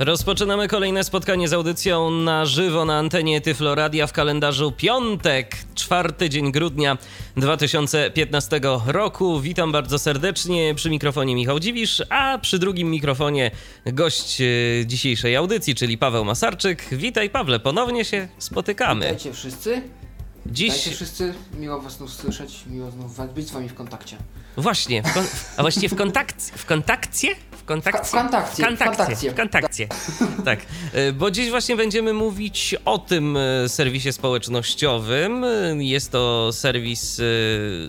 Rozpoczynamy kolejne spotkanie z audycją na żywo na antenie Tyfloradia w kalendarzu piątek, czwarty dzień grudnia 2015 roku. Witam bardzo serdecznie przy mikrofonie Michał Dziwisz, a przy drugim mikrofonie gość e, dzisiejszej audycji, czyli Paweł Masarczyk. Witaj Pawle, ponownie się spotykamy. Witajcie wszyscy. Dziś Witajcie wszyscy. Miło was znów słyszeć, miło znów być z wami w kontakcie. Właśnie, w kon... a właściwie w kontakcie? W kontakcie? Kontakcie? W kontakcie, kontakcie. kontakcie. Tak, E, bo dziś właśnie będziemy mówić o tym e, serwisie społecznościowym. E, Jest to serwis,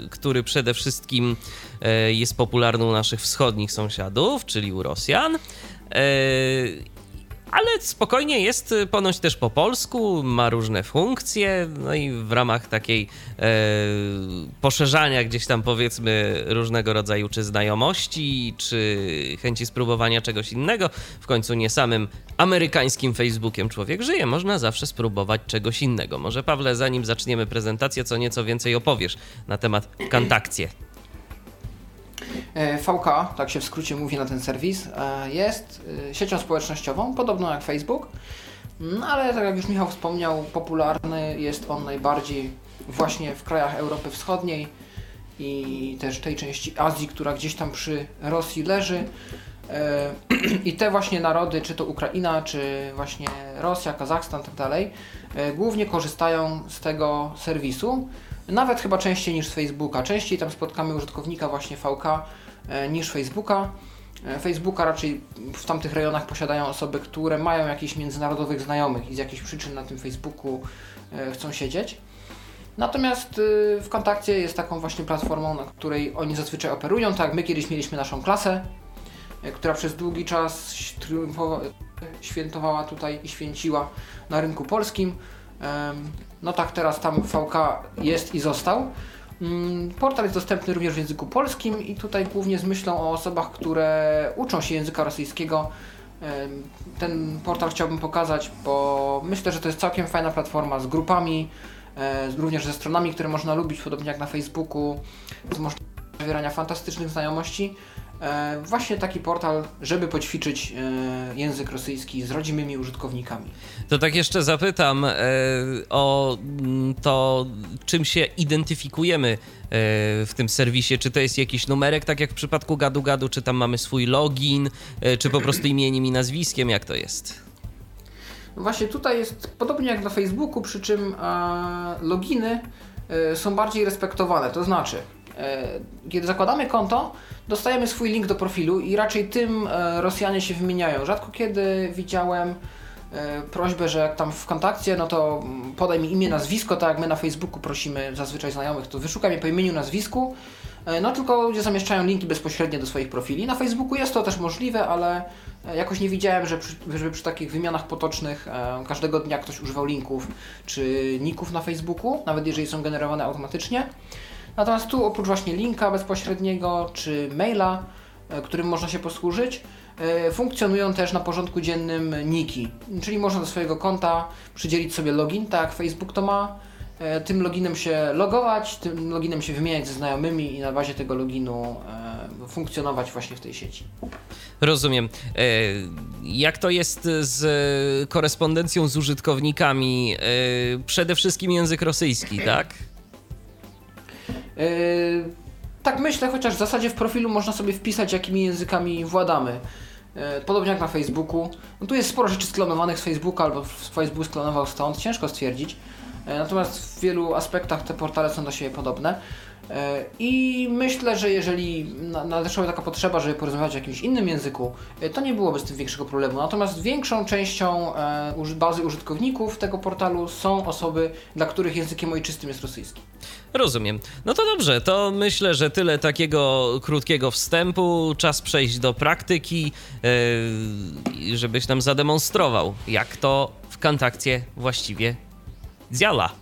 który przede wszystkim jest popularny u naszych wschodnich sąsiadów, czyli u Rosjan. Ale spokojnie jest y, ponoć też po polsku, ma różne funkcje, no i w ramach takiej e, poszerzania gdzieś tam powiedzmy różnego rodzaju czy znajomości, czy chęci spróbowania czegoś innego, w końcu nie samym amerykańskim Facebookiem człowiek żyje, można zawsze spróbować czegoś innego. Może Pawle, zanim zaczniemy prezentację, co nieco więcej opowiesz na temat kontakcie. E, VK, tak się w skrócie mówi na ten serwis, e, jest e, siecią społecznościową, podobną jak Facebook, no ale tak jak już Michał wspomniał, popularny jest on najbardziej właśnie w krajach Europy Wschodniej i też tej części Azji, która gdzieś tam przy Rosji leży. I te właśnie narody, czy to Ukraina, czy właśnie Rosja, Kazachstan, tak dalej, głównie korzystają z tego serwisu. Nawet chyba częściej niż z Facebooka. Częściej tam spotkamy użytkownika właśnie VK e, niż Facebooka. E, Facebooka raczej w tamtych rejonach posiadają osoby, które mają jakichś międzynarodowych znajomych i z jakichś przyczyn na tym Facebooku e, chcą siedzieć. Natomiast w kontakcie jest taką właśnie platformą, na której oni zazwyczaj operują. Tak my kiedyś mieliśmy naszą klasę, która przez długi czas świętowała tutaj i święciła na rynku polskim. No tak, teraz tam VK jest i został. Mm, Portal jest dostępny również w języku polskim i tutaj głównie z myślą o osobach, które uczą się języka rosyjskiego. Ten portal chciałbym pokazać, bo myślę, że to jest całkiem fajna platforma z grupami, e, również ze stronami, które można lubić, podobnie jak na Facebooku, z możliwością zawierania fantastycznych znajomości. E, Właśnie taki portal, żeby poćwiczyć e, język rosyjski z rodzimymi użytkownikami. To tak jeszcze zapytam e, o mm, to, czym się identyfikujemy w tym serwisie. Czy to jest jakiś numerek, tak jak w przypadku Gadu Gadu, czy tam mamy swój login, czy po prostu imieniem i nazwiskiem, jak to jest? No Właśnie tutaj jest podobnie jak na Facebooku, przy czym loginy są bardziej respektowane. To znaczy, kiedy zakładamy konto, dostajemy swój link do profilu i raczej tym e, Rosjanie się wymieniają. Rzadko kiedy widziałem e, prośbę, że jak tam w kontakcie, no to mm, podaj mi imię, nazwisko, tak jak my na Facebooku prosimy zazwyczaj znajomych, to wyszukaj mnie po imieniu, nazwisku. E, No tylko ludzie zamieszczają linki bezpośrednio do swoich profili. Na Facebooku jest to też możliwe, ale e, jakoś nie widziałem, że przy, żeby przy takich wymianach potocznych e, każdego dnia ktoś używał linków czy ników na Facebooku, nawet jeżeli są generowane automatycznie. Natomiast tu oprócz właśnie linka bezpośredniego czy maila, e, którym można się posłużyć, e, funkcjonują też na porządku dziennym niki. Czyli można do swojego konta przydzielić sobie login, tak Facebook to ma. E, Tym loginem się logować, tym loginem się wymieniać ze znajomymi i na bazie tego loginu funkcjonować właśnie w tej sieci. Rozumiem. Jak to jest z korespondencją z użytkownikami? Przede wszystkim język rosyjski, tak? E, Tak myślę, chociaż w zasadzie w profilu można sobie wpisać, jakimi językami władamy. E, Podobnie jak na Facebooku. No tu jest sporo rzeczy sklonowanych z Facebooka, albo Facebook sklonował stąd, ciężko stwierdzić. E, Natomiast w wielu aspektach te portale są do siebie podobne. E, I myślę, że jeżeli na- nadeszłaby taka potrzeba, żeby porozmawiać w jakimś innym języku, e, to nie byłoby z tym większego problemu. Natomiast większą częścią e, bazy użytkowników tego portalu są osoby, dla których językiem ojczystym jest rosyjski. Rozumiem. No to dobrze, to myślę, że tyle takiego krótkiego wstępu. Czas przejść do praktyki, żebyś nam zademonstrował, jak to w kontakcie właściwie działa.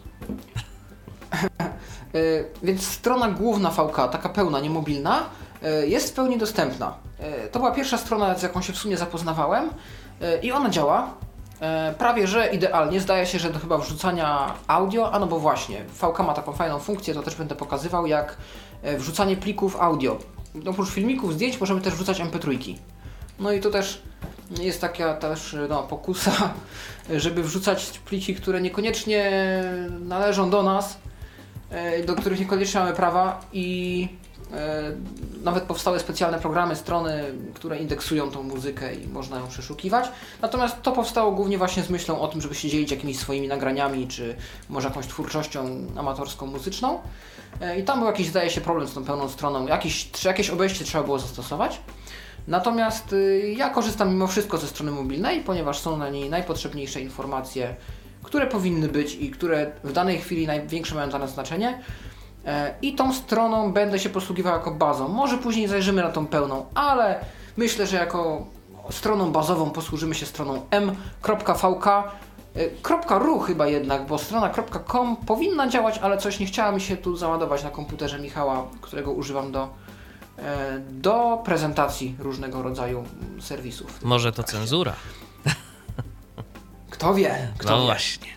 E, Więc strona główna VK, taka pełna, nie mobilna, e, jest w pełni dostępna. E, to była pierwsza strona, z jaką się w sumie zapoznawałem i ona działa. Prawie że idealnie. Zdaje się, że do chyba wrzucania audio, a no bo właśnie, VK ma taką fajną funkcję, to też będę pokazywał, jak wrzucanie plików audio. Oprócz filmików, zdjęć możemy też wrzucać mp3. No i to też jest taka też no, pokusa, żeby wrzucać pliki, które niekoniecznie należą do nas, do których niekoniecznie mamy prawa i e, nawet powstały specjalne programy, strony, które indeksują tą muzykę i można ją przeszukiwać. Natomiast to powstało głównie właśnie z myślą o tym, żeby się dzielić jakimiś swoimi nagraniami, czy może jakąś twórczością amatorską, muzyczną. E, I tam był jakiś, zdaje się, problem z tą pełną stroną. Jakieś, jakieś obejście trzeba było zastosować. Natomiast y, ja korzystam mimo wszystko ze strony mobilnej, ponieważ są na niej najpotrzebniejsze informacje, które powinny być i które w danej chwili największe mają dla nas znaczenie. E, I tą stroną będę się posługiwał jako bazą. Może później zajrzymy na tą pełną, ale myślę, że jako stroną bazową posłużymy się stroną m.vk. E, .ru chyba jednak, bo strona .com powinna działać, ale coś nie chciała mi się tu załadować na komputerze Michała, którego używam do E, do prezentacji różnego rodzaju serwisów. Może to cenzura? Kto wie? Kto no wie. właśnie.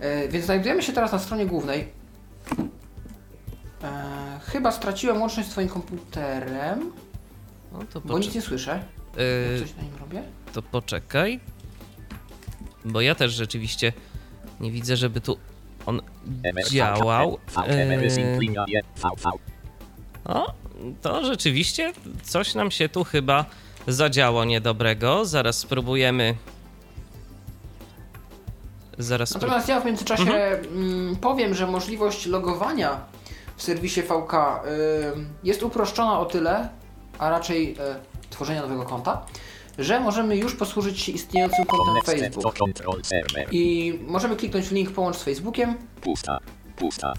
E, więc znajdujemy się teraz na stronie głównej. E, chyba straciłem łączność z Twoim komputerem. No to bo nic nie słyszę. Yy, coś na nim robię? To poczekaj. Bo ja też rzeczywiście nie widzę, żeby tu on działał. Yy... O, to rzeczywiście coś nam się tu chyba zadziało niedobrego. Zaraz spróbujemy. Zaraz Natomiast ja w międzyczasie mhm. Mm, powiem, że możliwość logowania w serwisie VK y, jest uproszczona o tyle, a raczej y, tworzenia nowego konta, że możemy już posłużyć się istniejącym kontem Facebook. I możemy kliknąć w link połącz z Facebookiem. Pusta, pusta.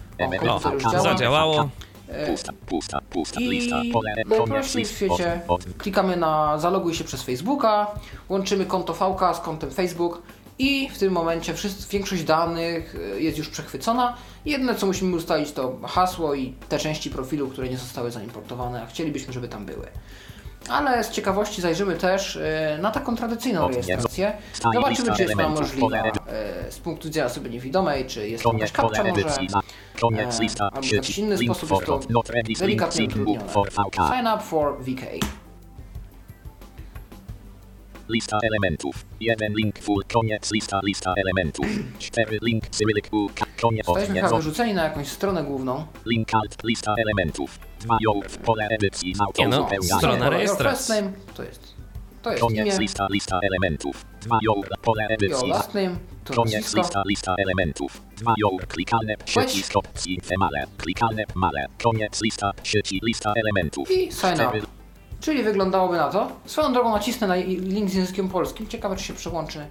O, zadziałało. Pusta, pusta, pusta, lista, pole, najprościej w świecie klikamy na zaloguj się przez Facebooka, łączymy konto VK z kontem Facebook i w tym momencie większość danych y, jest już przechwycona. Jedne co musimy ustalić to hasło i te części profilu, które nie zostały zaimportowane, a chcielibyśmy, żeby tam były. Ale z ciekawości zajrzymy też e, na taką tradycyjną rejestrację. Zobaczymy, czy jest ona możliwa e, z punktu widzenia osoby niewidomej, czy jest jakaś kapcza może, e, albo w jakiś inny sposób jest to delikatnie utrudnione. Sign up for VK. Lista elementów. Jeden link full, koniec lista, lista elementów. Cztery link cyrylik u, koniec Jesteśmy chyba wyrzuceni na jakąś stronę główną. Link alt, lista elementów. Dwa w pole edycji z Nie no, strona rejestracji. To jest, to jest Koniec imię. lista, lista elementów. Dwa pole edycji. Your last name, to Koniec lista, lista elementów. Dwa jął, klikalne, sieci, opcji, male, klikalne, male. Koniec lista, sieci, lista elementów. I sign up. Czyli wyglądałoby na to. Swoją drogą nacisnę na link z językiem polskim. Ciekawe, czy się przełączy.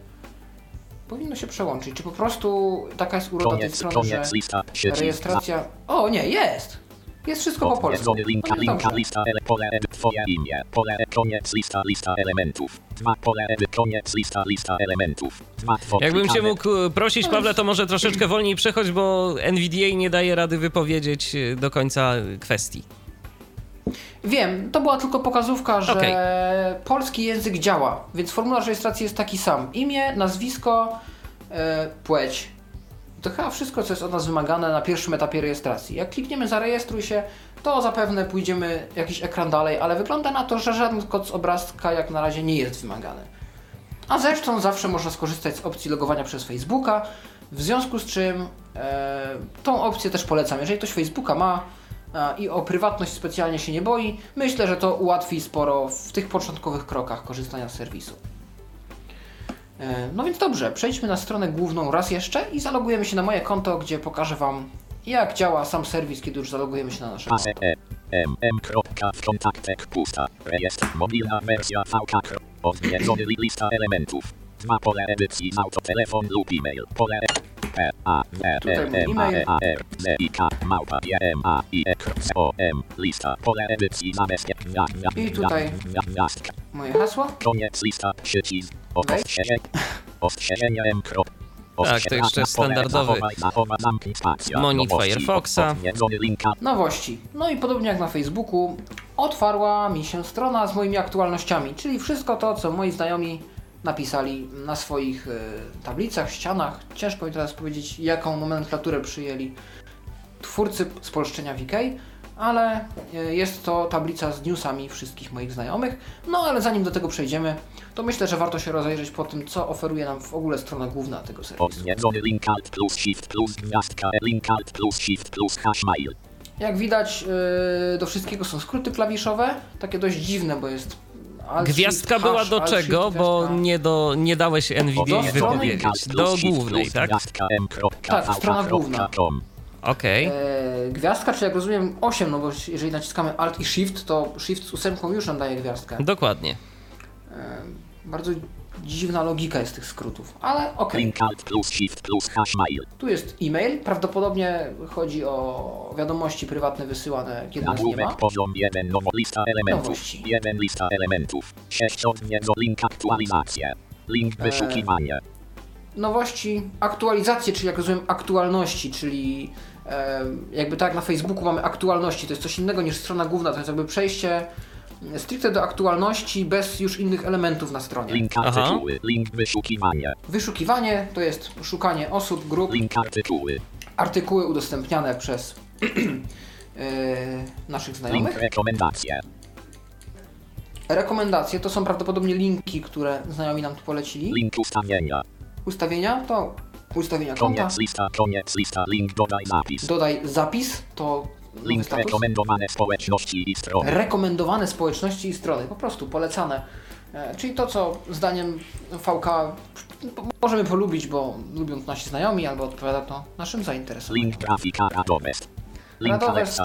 Powinno się przełączyć. Czy po prostu taka jest uroda tej strony, koniec, że lista, rejestracja... O, nie, jest! Jest wszystko po polsku. Linka, linka, lista, ele, pole, ed, twoje imię, pole, koniec, lista, lista elementów. Dwa, pole, ed, koniec, lista, lista elementów. Dwa, Jakbym cię mógł e, prosić, Pawle, to może troszeczkę wolniej przechodź, bo NVDA nie daje rady wypowiedzieć e, do końca kwestii. Wiem, to była tylko pokazówka, że okay. polski język działa, więc formularz rejestracji jest taki sam. Imię, nazwisko, e, płeć. To chyba wszystko, co jest od nas wymagane na pierwszym etapie rejestracji. Jak klikniemy zarejestruj się, to zapewne pójdziemy jakiś ekran dalej, ale wygląda na to, że żaden kod z obrazka jak na razie nie jest wymagany. A zresztą zawsze można skorzystać z opcji logowania przez Facebooka, w związku z czym e, tą opcję też polecam. Jeżeli ktoś Facebooka ma, i o prywatność specjalnie się nie boi, myślę, że to ułatwi sporo w tych początkowych krokach korzystania z serwisu. E, no więc dobrze, przejdźmy na stronę główną raz jeszcze i zalogujemy się na moje konto, gdzie pokażę Wam jak działa sam serwis, kiedy już zalogujemy się na nasze konto. Odwiedzony lista elementów. Dwa pole edycji z lub e-mail. Pole P A W R M A E A R Z I K małpa J M A I E K O M lista I tutaj moje hasło. Koniec lista ostrzeżenie M. Tak, to jeszcze standardowy monik Firefoxa. Nowości. No i podobnie jak na Facebooku, otwarła mi się strona z moimi aktualnościami, czyli wszystko to, co moi znajomi napisali na swoich y, tablicach, ścianach. Ciężko mi teraz powiedzieć, jaką nomenklaturę przyjęli twórcy spolszczenia VK, ale y, jest to tablica z newsami wszystkich moich znajomych. No ale zanim do tego przejdziemy, to myślę, że warto się rozejrzeć po tym, co oferuje nam w ogóle strona główna tego serwisu. Hashmail. Jak widać, yy, do wszystkiego są skróty klawiszowe, takie dość dziwne, bo jest Gwiazdka była do czego, bo gwiazdka. nie, do, nie dałeś NVIDIA wypowiedzieć. Do głównej, tak? Tak, strona główna. Okej. E, gwiazdka, czy jak rozumiem 8, no bo jeżeli naciskamy Alt i Shift, to Shift z ósemką już nam daje gwiazdkę. Dokładnie. E, bardzo dziwna logika jest tych skrótów, ale okej. Link alt plus shift plus hashmail. Tu jest e-mail, prawdopodobnie chodzi o wiadomości prywatne wysyłane, kiedy nas nie ma. Poziom 1 nowo lista elementów. Nowości. 1 lista elementów. 6 odwiedzo link aktualizacje. Link wyszukiwanie. Nowości, aktualizacje, czyli jak rozumiem aktualności, czyli e, jakby tak na Facebooku mamy aktualności, to jest coś innego niż strona główna, to jest jakby przejście stricte do aktualności bez już innych elementów na stronie. Link Aha. artykuły. Link wyszukiwanie. Wyszukiwanie to jest szukanie osób, grup, Link artykuły. artykuły udostępniane przez e, naszych Link znajomych. rekomendacje. Rekomendacje to są prawdopodobnie linki, które znajomi nam tu polecili. Link ustawienia. Ustawienia to ustawienia konta. Koniec lista. Koniec lista. Link dodaj zapis. Dodaj zapis, to Link status. rekomendowane społeczności i strony. Rekomendowane społeczności i strony, po prostu polecane. E, Czyli to, co zdaniem VK możemy polubić, bo lubią to nasi znajomi, albo odpowiada to naszym zainteresowaniom. Link grafika Radowest. Link Radowest,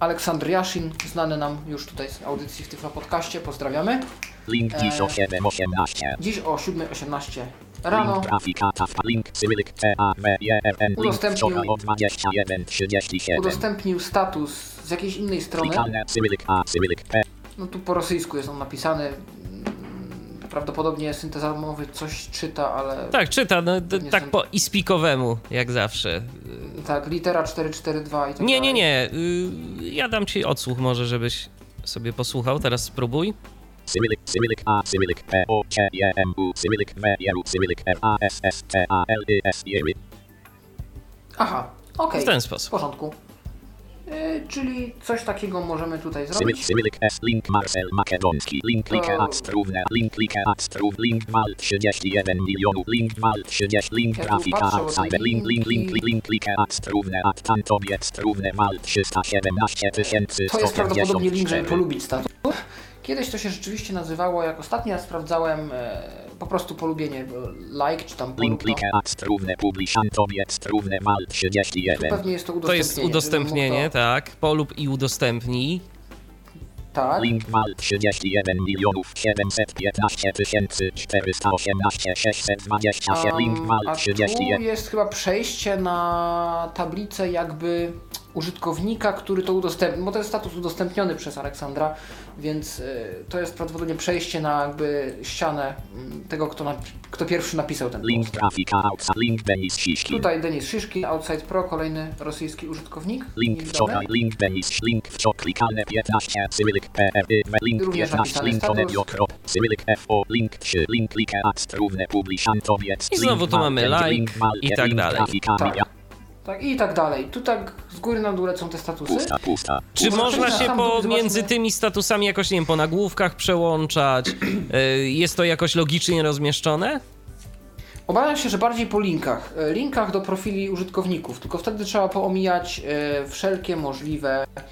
Aleksandr czyli Jasin. Znany nam już tutaj z audycji w Tyflo Podcaście. Pozdrawiamy. Link dziś o Eee. 7.18. Dziś o 7.18 rano Link grafika TAF. Link Cyrylik T A W E N. Link Udostępnił- wczoraj o 21.37. udostępnił status z jakiejś innej strony. Klikalne Cyrylik A Cyrylik P. No tu po rosyjsku jest on napisany. Prawdopodobnie synteza mowy coś czyta, ale Tak, czyta, no, tak po ispikowemu, jak zawsze. tak, litera 442 i tak Nie, nie, nie. y, Ja dam ci odsłuch może, żebyś sobie posłuchał. Teraz spróbuj. Cyrylik Cyrylik A Cyrylik P O C E M U Cyrylik W E U Cyrylik R A S S T A L Y S Jery. Aha, okej. W ten W sposób. porządku. Yy, czyli coś takiego możemy tutaj zrobić. Cyrylik S Link Marcel Makedonski Link Like To- Adstrówne Link Like Adstrów Link Wal 31 milionów Link Wal 30 Link grafika patrzę, bo te outside Link Link Link Link Like Adstrówne Ad Tantowiec Strówne Wal 317 tysięcy To jest prawdopodobnie link, żeby 154 polubić status. Kiedyś to się rzeczywiście nazywało, jak ostatnio ja sprawdzałem, e, po prostu polubienie, like czy tam polub. Link To, 31 pewnie jest to To udostępnienie. jest żebym udostępnienie, mógł tak. Polub i udostępnij. To, tak. Link Wal 31 milionów 715 tysięcy 418 627 Link Wal a tu 31 jest chyba przejście na tablicę jakby użytkownika, który to udostępnił, bo to jest status udostępniony przez Aleksandra, więc y, to jest prawdopodobnie przejście na jakby ścianę mm, tego, kto, napi- kto pierwszy napisał ten Link grafika outside Link Denis Siśki Tutaj Denis Szyszkin, Outside Pro, kolejny rosyjski użytkownik. Link wczoraj, link Denis, link wczoraj, klikalne 15, Cyrylik PRY, link Również 15, napisany link krop, Cyrylik FO, link 3, link like adstrówne publiczantowiec, I znowu link tu mamy like link i tak link dalej. grafika, Tak. Tak, i tak dalej. Tu tak z góry na dół lecą te statusy. Pusta, pusta. Czy Kurwa, można się pomiędzy zobaczmy. tymi statusami jakoś, nie wiem, po nagłówkach przełączać? Y, Jest to jakoś logicznie rozmieszczone? Obawiam się, że bardziej po linkach. E, Linkach do profili użytkowników, tylko wtedy trzeba poomijać e, wszelkie możliwe e,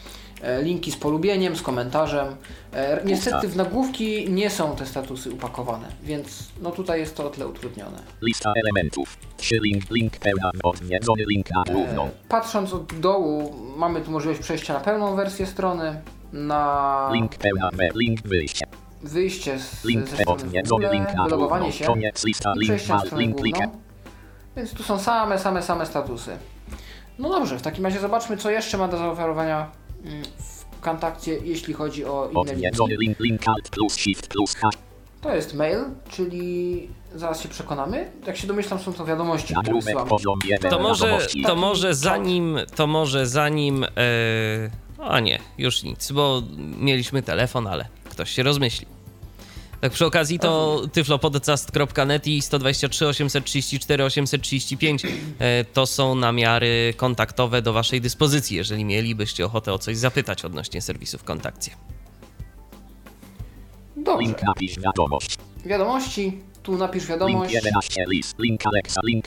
linki z polubieniem, z komentarzem. E, niestety w nagłówki nie są te statusy upakowane, więc no tutaj jest to o tyle utrudnione. Lista elementów. 3 link, link pełna, odwiedzony link na główną. E, patrząc od dołu, mamy tu możliwość przejścia na pełną wersję strony, na Link pełna, link wyjście. wyjście z, Link ze strony główną. wylogowanie się. Koniec lista, i przejście na stronę główną. Więc tu są same, same, same statusy. No dobrze, w takim razie zobaczmy, co jeszcze ma do zaoferowania w kontakcie, jeśli chodzi o inne linki. Odwiedzony link, link alt plus shift plus hash. To jest mail, czyli zaraz się przekonamy. Jak się domyślam, są to wiadomości, które Nagłówek wysyłamy. poziom 1 To może, to może zanim, to może zanim, e, a nie, już nic, bo mieliśmy telefon, ale ktoś się rozmyśli. Tak przy okazji to tyflopodcast.net i 123 834 835 e, to są namiary kontaktowe do waszej dyspozycji, jeżeli mielibyście ochotę o coś zapytać odnośnie serwisów kontakcie. Dobrze. Link napisz wiadomość. Wiadomości. Tu napisz Link wiadomość. 11 list. Link Alexa. Link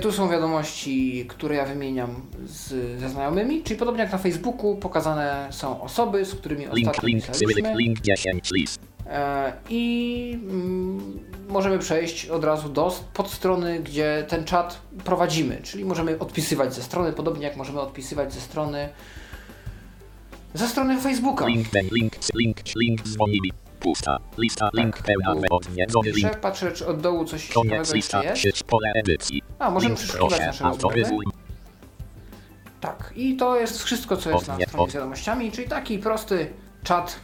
Tu są wiadomości, które ja wymieniam z, ze znajomymi, czyli podobnie jak na Facebooku pokazane są osoby, z którymi link ostatnio link pisaliśmy link 10 list. e, i mm, możemy przejść od razu do podstrony, gdzie ten czat prowadzimy, czyli możemy odpisywać ze strony, podobnie jak możemy odpisywać ze strony ze strony Facebooka. Link ten link link link dzwonili. Pusta. Lista link Tak. pełna odwiedzony link. patrzę, czy od dołu coś Koniec lista. Sieć pole edycji. A, możemy przeszukiwać nasze rozmowy. Tak, i to jest wszystko, co jest na stronie od- z wiadomościami, czyli taki prosty czat.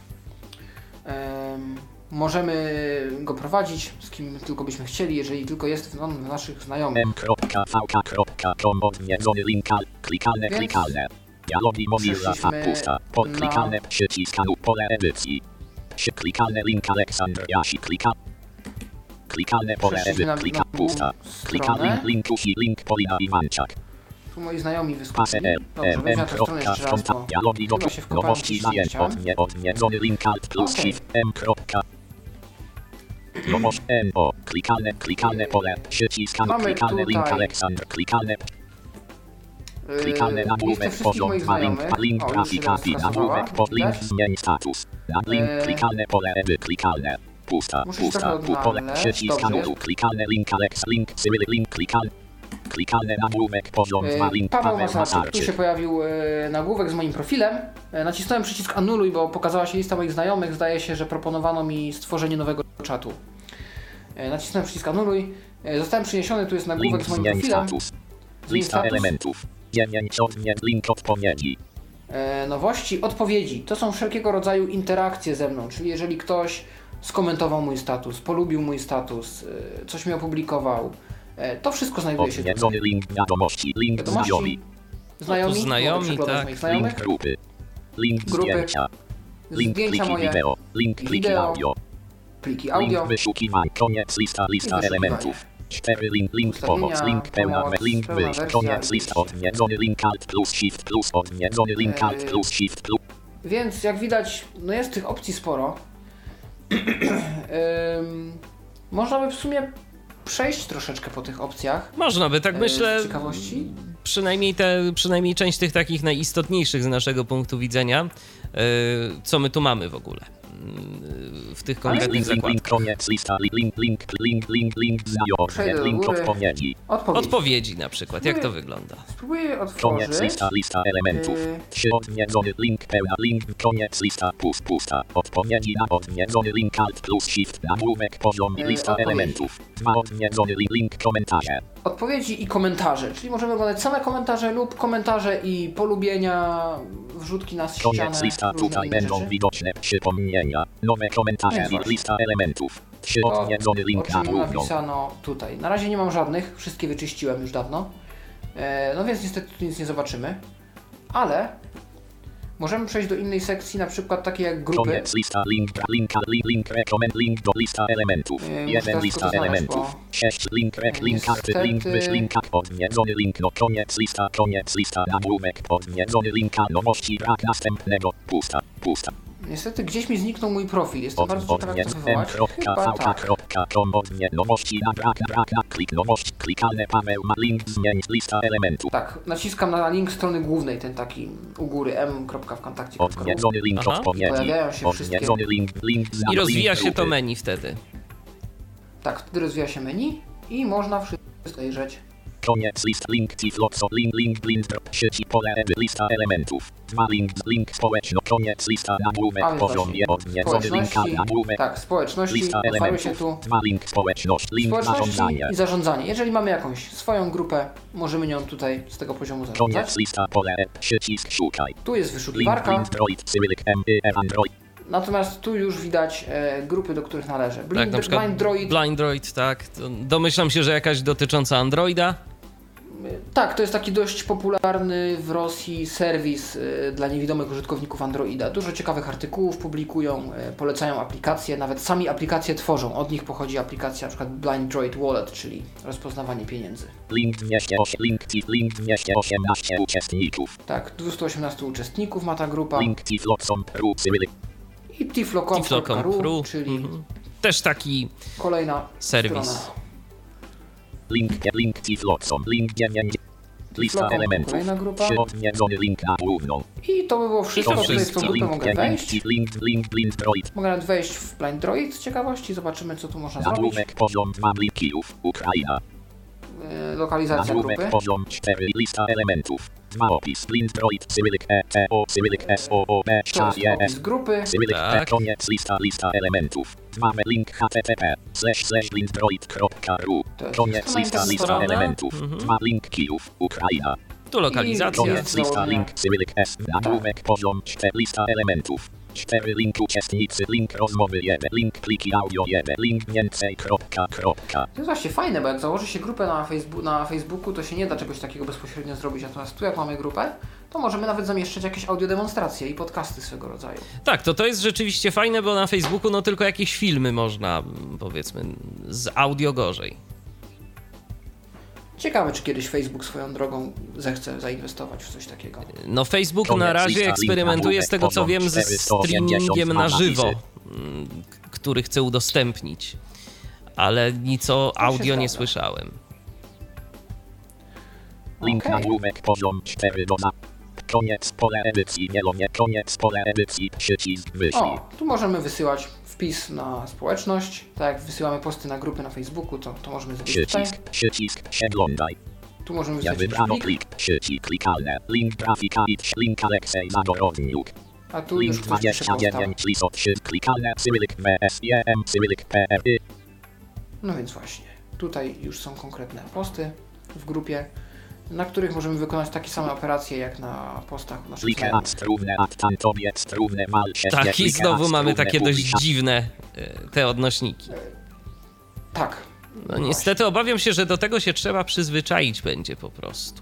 Em, możemy go prowadzić z kim tylko byśmy chcieli, jeżeli tylko jest on w naszych znajomych. m.vk.com odwiedzony link. al- Klikalne, klikalne. Dialogi pusta. Pole edycji. Klikalne link Aleksandr Jasi klika. Klikalne pole na- edycji. Klika na pusta. Klika link link usi link Polina Iwanczak. Tu moi znajomi wyskoczyli. Dobrze, weźmy na tę stronę jeszcze raz, bo chyba się wkopałem gdzieś, odwie odwiedzony link alt plus Okej. shift M. Nowość M O klikalne klikalne pole przyciskanu Mamy klikalne link Aleksandr klikalne Yy, Listę nagłówek wszystkich poziom moich 2 link link O, już się grafika teraz i skasowała. nagłówek pod link zmień status. Na link Eee. klikalne pole edy klikalne. Pusta, pusta, pole nulu, jest. klikalne link Alex, link cyrylik, link klikalne. Klikalne nagłówek poziom 2 Yy, link Paweł Masarczyk, tu się pojawił yy, nagłówek z moim profilem. Yy, Nacisnąłem przycisk anuluj, bo pokazała się lista moich znajomych. Zdaje się, że proponowano mi stworzenie nowego czatu. Yy, Nacisnąłem przycisk anuluj. Yy, Zostałem przyniesiony, tu jest nagłówek Link z moim profilem. status. Lista elementów. 9 odwiedź link odpowiedzi. E, nowości, odpowiedzi. To są wszelkiego rodzaju interakcje ze mną, czyli jeżeli ktoś skomentował mój status, polubił mój status, e, coś mi opublikował, e, to wszystko znajduje się tutaj. Odwiedzony link wiadomości, link Wiadomości, znajomi, znajomi, No tu znajomi, tak. link grupy. Link Grupy. zdjęcia. Link zdjęcia pliki moje, wideo. Link pliki audio. pliki audio, Link wyszukiwań, koniec lista, lista elementów. 4 link, link pomoc, link pełna, pomoc, link wyjść, koniec wyjście. odwiedzony link alt plus shift plus, odwiedzony link alt Eee. plus shift plus. więc jak widać, no jest tych opcji sporo. Ym, można by w sumie przejść troszeczkę po tych opcjach. Można by, tak e, myślę, Z ciekawości. przynajmniej, te, przynajmniej część tych takich najistotniejszych z naszego punktu widzenia, e, co my tu mamy w ogóle w tych konkretnych zakładkach. koniec lista, link, link, link, link, link, odpowiedzi. Odpowiedzi na przykład, jak to wygląda? Spróbuję Koniec otworzyć. lista, lista elementów. 3 odwiedzony link pełna, link, koniec lista, pust, pusta. Odpowiedzi na odwiedzony link alt plus shift, nagłówek poziom, Yy, lista odpowiedzi. elementów. 2 odwiedzony link komentarze. Odpowiedzi i komentarze, czyli możemy oglądać same komentarze lub komentarze i polubienia, wrzutki na ścianę, lista, tutaj będą rzeczy. widoczne przypomnienia, nowe komentarze lista elementów. 3 To, odwiedzony o link na napisano tutaj. Na razie nie mam żadnych, wszystkie wyczyściłem już dawno. E, no więc niestety tu nic nie zobaczymy. Ale możemy przejść do innej sekcji, na przykład takiej jak grupy. Koniec lista, link, link, link, link, rekomend, link do lista elementów. Yy, muszę 1 teraz lista elementów. 6 link, rek, link, karty, link, wyś, link, odwiedzony link, no koniec lista, koniec lista, nagłówek, odwiedzony link, nowości, brak następnego, pusta, pusta. Niestety gdzieś mi zniknął mój profil. Jestem Od, bardzo to wywołać. Chyba tak. nowości, na brak, brak, na klik, nowość, klikalne, Paweł ma link, zmień, lista elementów. Tak, naciskam na link strony głównej, ten taki u góry m.wkontakcie.ru. Odwiedzony link Aha. odpowiedzi. Pojawiają się Odwiedzony link, link, I rozwija link się to menu wtedy. Tak, wtedy rozwija się menu i można wszystko zajrzeć. Koniec list link tifloco link link blind sieci pole edy lista elementów. Dwa link link społeczno koniec lista nagłówek poziom je odwiedzony linka społeczności, nagłówek tak, społeczności, lista otwarły się elementów. tu Dwa link społeczność link zarządzanie. i zarządzanie. Jeżeli mamy jakąś swoją grupę, możemy nią tutaj z tego poziomu Koniec zarządzać. lista pole przycisk szukaj. Tu jest Link wyszukiwarka, blind droid cyrylik m y, android. Natomiast tu już widać e, grupy, do których należy. Blind, tak, na przykład Blind Droid. Blind Droid, tak. To domyślam się, że jakaś dotycząca Androida. Tak, to jest taki dość popularny w Rosji serwis y, dla niewidomych użytkowników Androida. Dużo ciekawych artykułów publikują, y, polecają aplikacje, nawet sami aplikacje tworzą. Od nich pochodzi aplikacja np. Blind Droid Wallet, czyli rozpoznawanie pieniędzy. Link 208, link link 218 uczestników. Tak, 218 uczestników ma ta grupa. Link I tiflocom.ru, Tiflocom.ru, czyli mhm. Też taki kolejna serwis. strona. Link link TIF Lotson, link 9. Lista Tiflocom, elementów. kolejna grupa. Odwiedzony link na główną. I to by było wszystko. to Tutaj w tą wszystko. grupę Link mogę link wejść. Link link blind droid. Mogę nawet wejść w Blind Droid z ciekawości, zobaczymy co tu można zrobić. Nagłówek poziom 2 Kijów, Ukraina. Y, Lokalizacja Nagłówek grupy. poziom 4 lista elementów. 2 opis blind droid Cyrylik E T O Cyrylik S O O B jest Sz E S grupy. Cyrylik P Tak. koniec lista lista elementów. 2 link http slash slash blinddroid.ru To jest Koniec lista lista elementów. Mhm. 2 link Kijów, Ukraina. Tu lokalizacja. Koniec lista link Cyrylik S. Nagłówek poziom 4 lista elementów. 4 link uczestnicy, link rozmowy 1, link pliki audio 1, link więcej kropka kropka. To jest właśnie fajne, bo jak założy się grupę na, Facebooku, na Facebooku, to się nie da czegoś takiego bezpośrednio zrobić. Natomiast tu jak mamy grupę, to możemy nawet zamieszczać jakieś audiodemonstracje i podcasty swego rodzaju. Tak, to to jest rzeczywiście fajne, bo na Facebooku no tylko jakieś filmy można, powiedzmy, z audio gorzej. Ciekawe, czy kiedyś Facebook swoją drogą zechce zainwestować w coś takiego. No Facebook na razie eksperymentuje z tego co wiem ze 480 streamingiem na żywo, mm, który chce udostępnić. Ale nic o audio nie słyszałem. Link Okej. nagłówek poziom 4 do za. Koniec pole edycji, wielonie, koniec pole edycji, przycisk wyślij. O, tu możemy wysyłać wpis na społeczność. Tak jak wysyłamy posty na grupy na Facebooku, to, to możemy zrobić tutaj. Przycisk, przycisk, przeglądaj. Tu możemy Ja wysłać wybrano plik, plik, przycisk klikalne, link grafika i link Aleksej Zagorodniuk. a tu Link już ktoś pisze posta. 29, list 3, klikalne, cyrylik WSIM, cyrylik PRY. No więc właśnie, tutaj już są konkretne posty w grupie, na których możemy wykonać takie same operacje jak na postach mal się Tak, i znowu mamy takie dość dziwne e, te odnośniki. Tak. No niestety obawiam się, że do tego się trzeba przyzwyczaić będzie po prostu.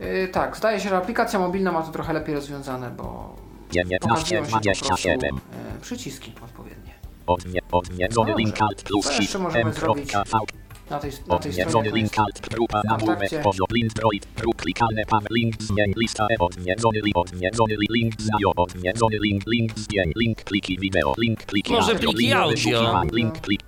Yy, tak, zdaje się, że aplikacja mobilna ma to trochę lepiej rozwiązane, bo 19, pokazują się po prostu 27. yy, przyciski odpowiednie. Odwie, odwiedzony link alt plus Co shift jeszcze Na tej, na tej stronie to jest grupa nagłówek kontakcie. poziom blind droid prób klikalne pan link zmień lista e odwiedzony li odwiedzony li link znajo odwiedzony link link zdjęć link pliki wideo link pliki Może audio, pliki audio. link plik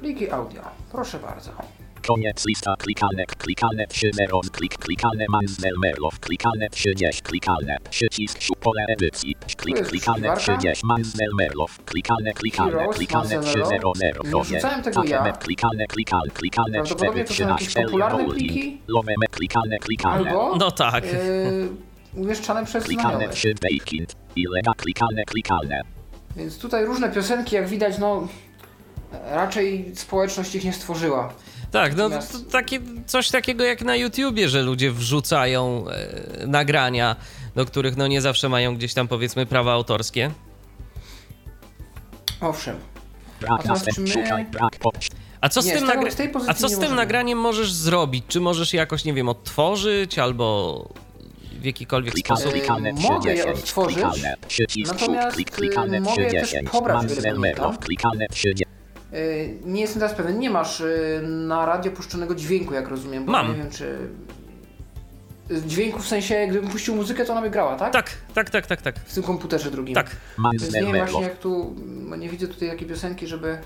pliki audio. Proszę bardzo. Koniec lista. Klikalne, klikalne 3.0, klik, klikalne Mansell Merlow, klikalne 30, klikalne, przycisk szu- pole edycji, klik, jest klikalne wyszukiwarka. 30, Mansell Merlow, klikalne, klikalne, Heroes, klikalne Mansell 3.0, Nie wrzucałem tego ja. HTML, klikalne, klikalne, klikalne Prawdopodobnie 4, to są jakieś 13, popularne Link, pliki. Lomeme, klikalne, klikalne, Albo No tak. yy, umieszczane przez klikalne znajomych. 3, Baking, ilega, klikalne, klikalne, Więc tutaj różne piosenki, jak widać, no raczej społeczność ich nie stworzyła. Tak, no to takie, coś takiego jak na YouTubie, że ludzie wrzucają e, nagrania, do których no nie zawsze mają gdzieś tam powiedzmy prawa autorskie. Owszem. A co z Nie, tym, z nagra- z A co z tym nagraniem możesz zrobić? Czy możesz je jakoś, nie wiem, odtworzyć albo w jakikolwiek sposób? klikalne mogę je 30, odtworzyć, natomiast, klikalne mogę też 30, pobrać Mansell wyrywanika. Merlow, klikalne 30, Yy, nie jestem teraz pewien, nie masz yy, na radio puszczonego dźwięku, jak rozumiem, bo Mam. nie wiem czy... y, Dźwięku w sensie, gdybym puścił muzykę, to ona by grała, tak? Tak, tak, tak, tak, tak. W tym komputerze drugim. Tak. Więc nie wiem właśnie jak tu, nie widzę tutaj takiej piosenki, żeby mm,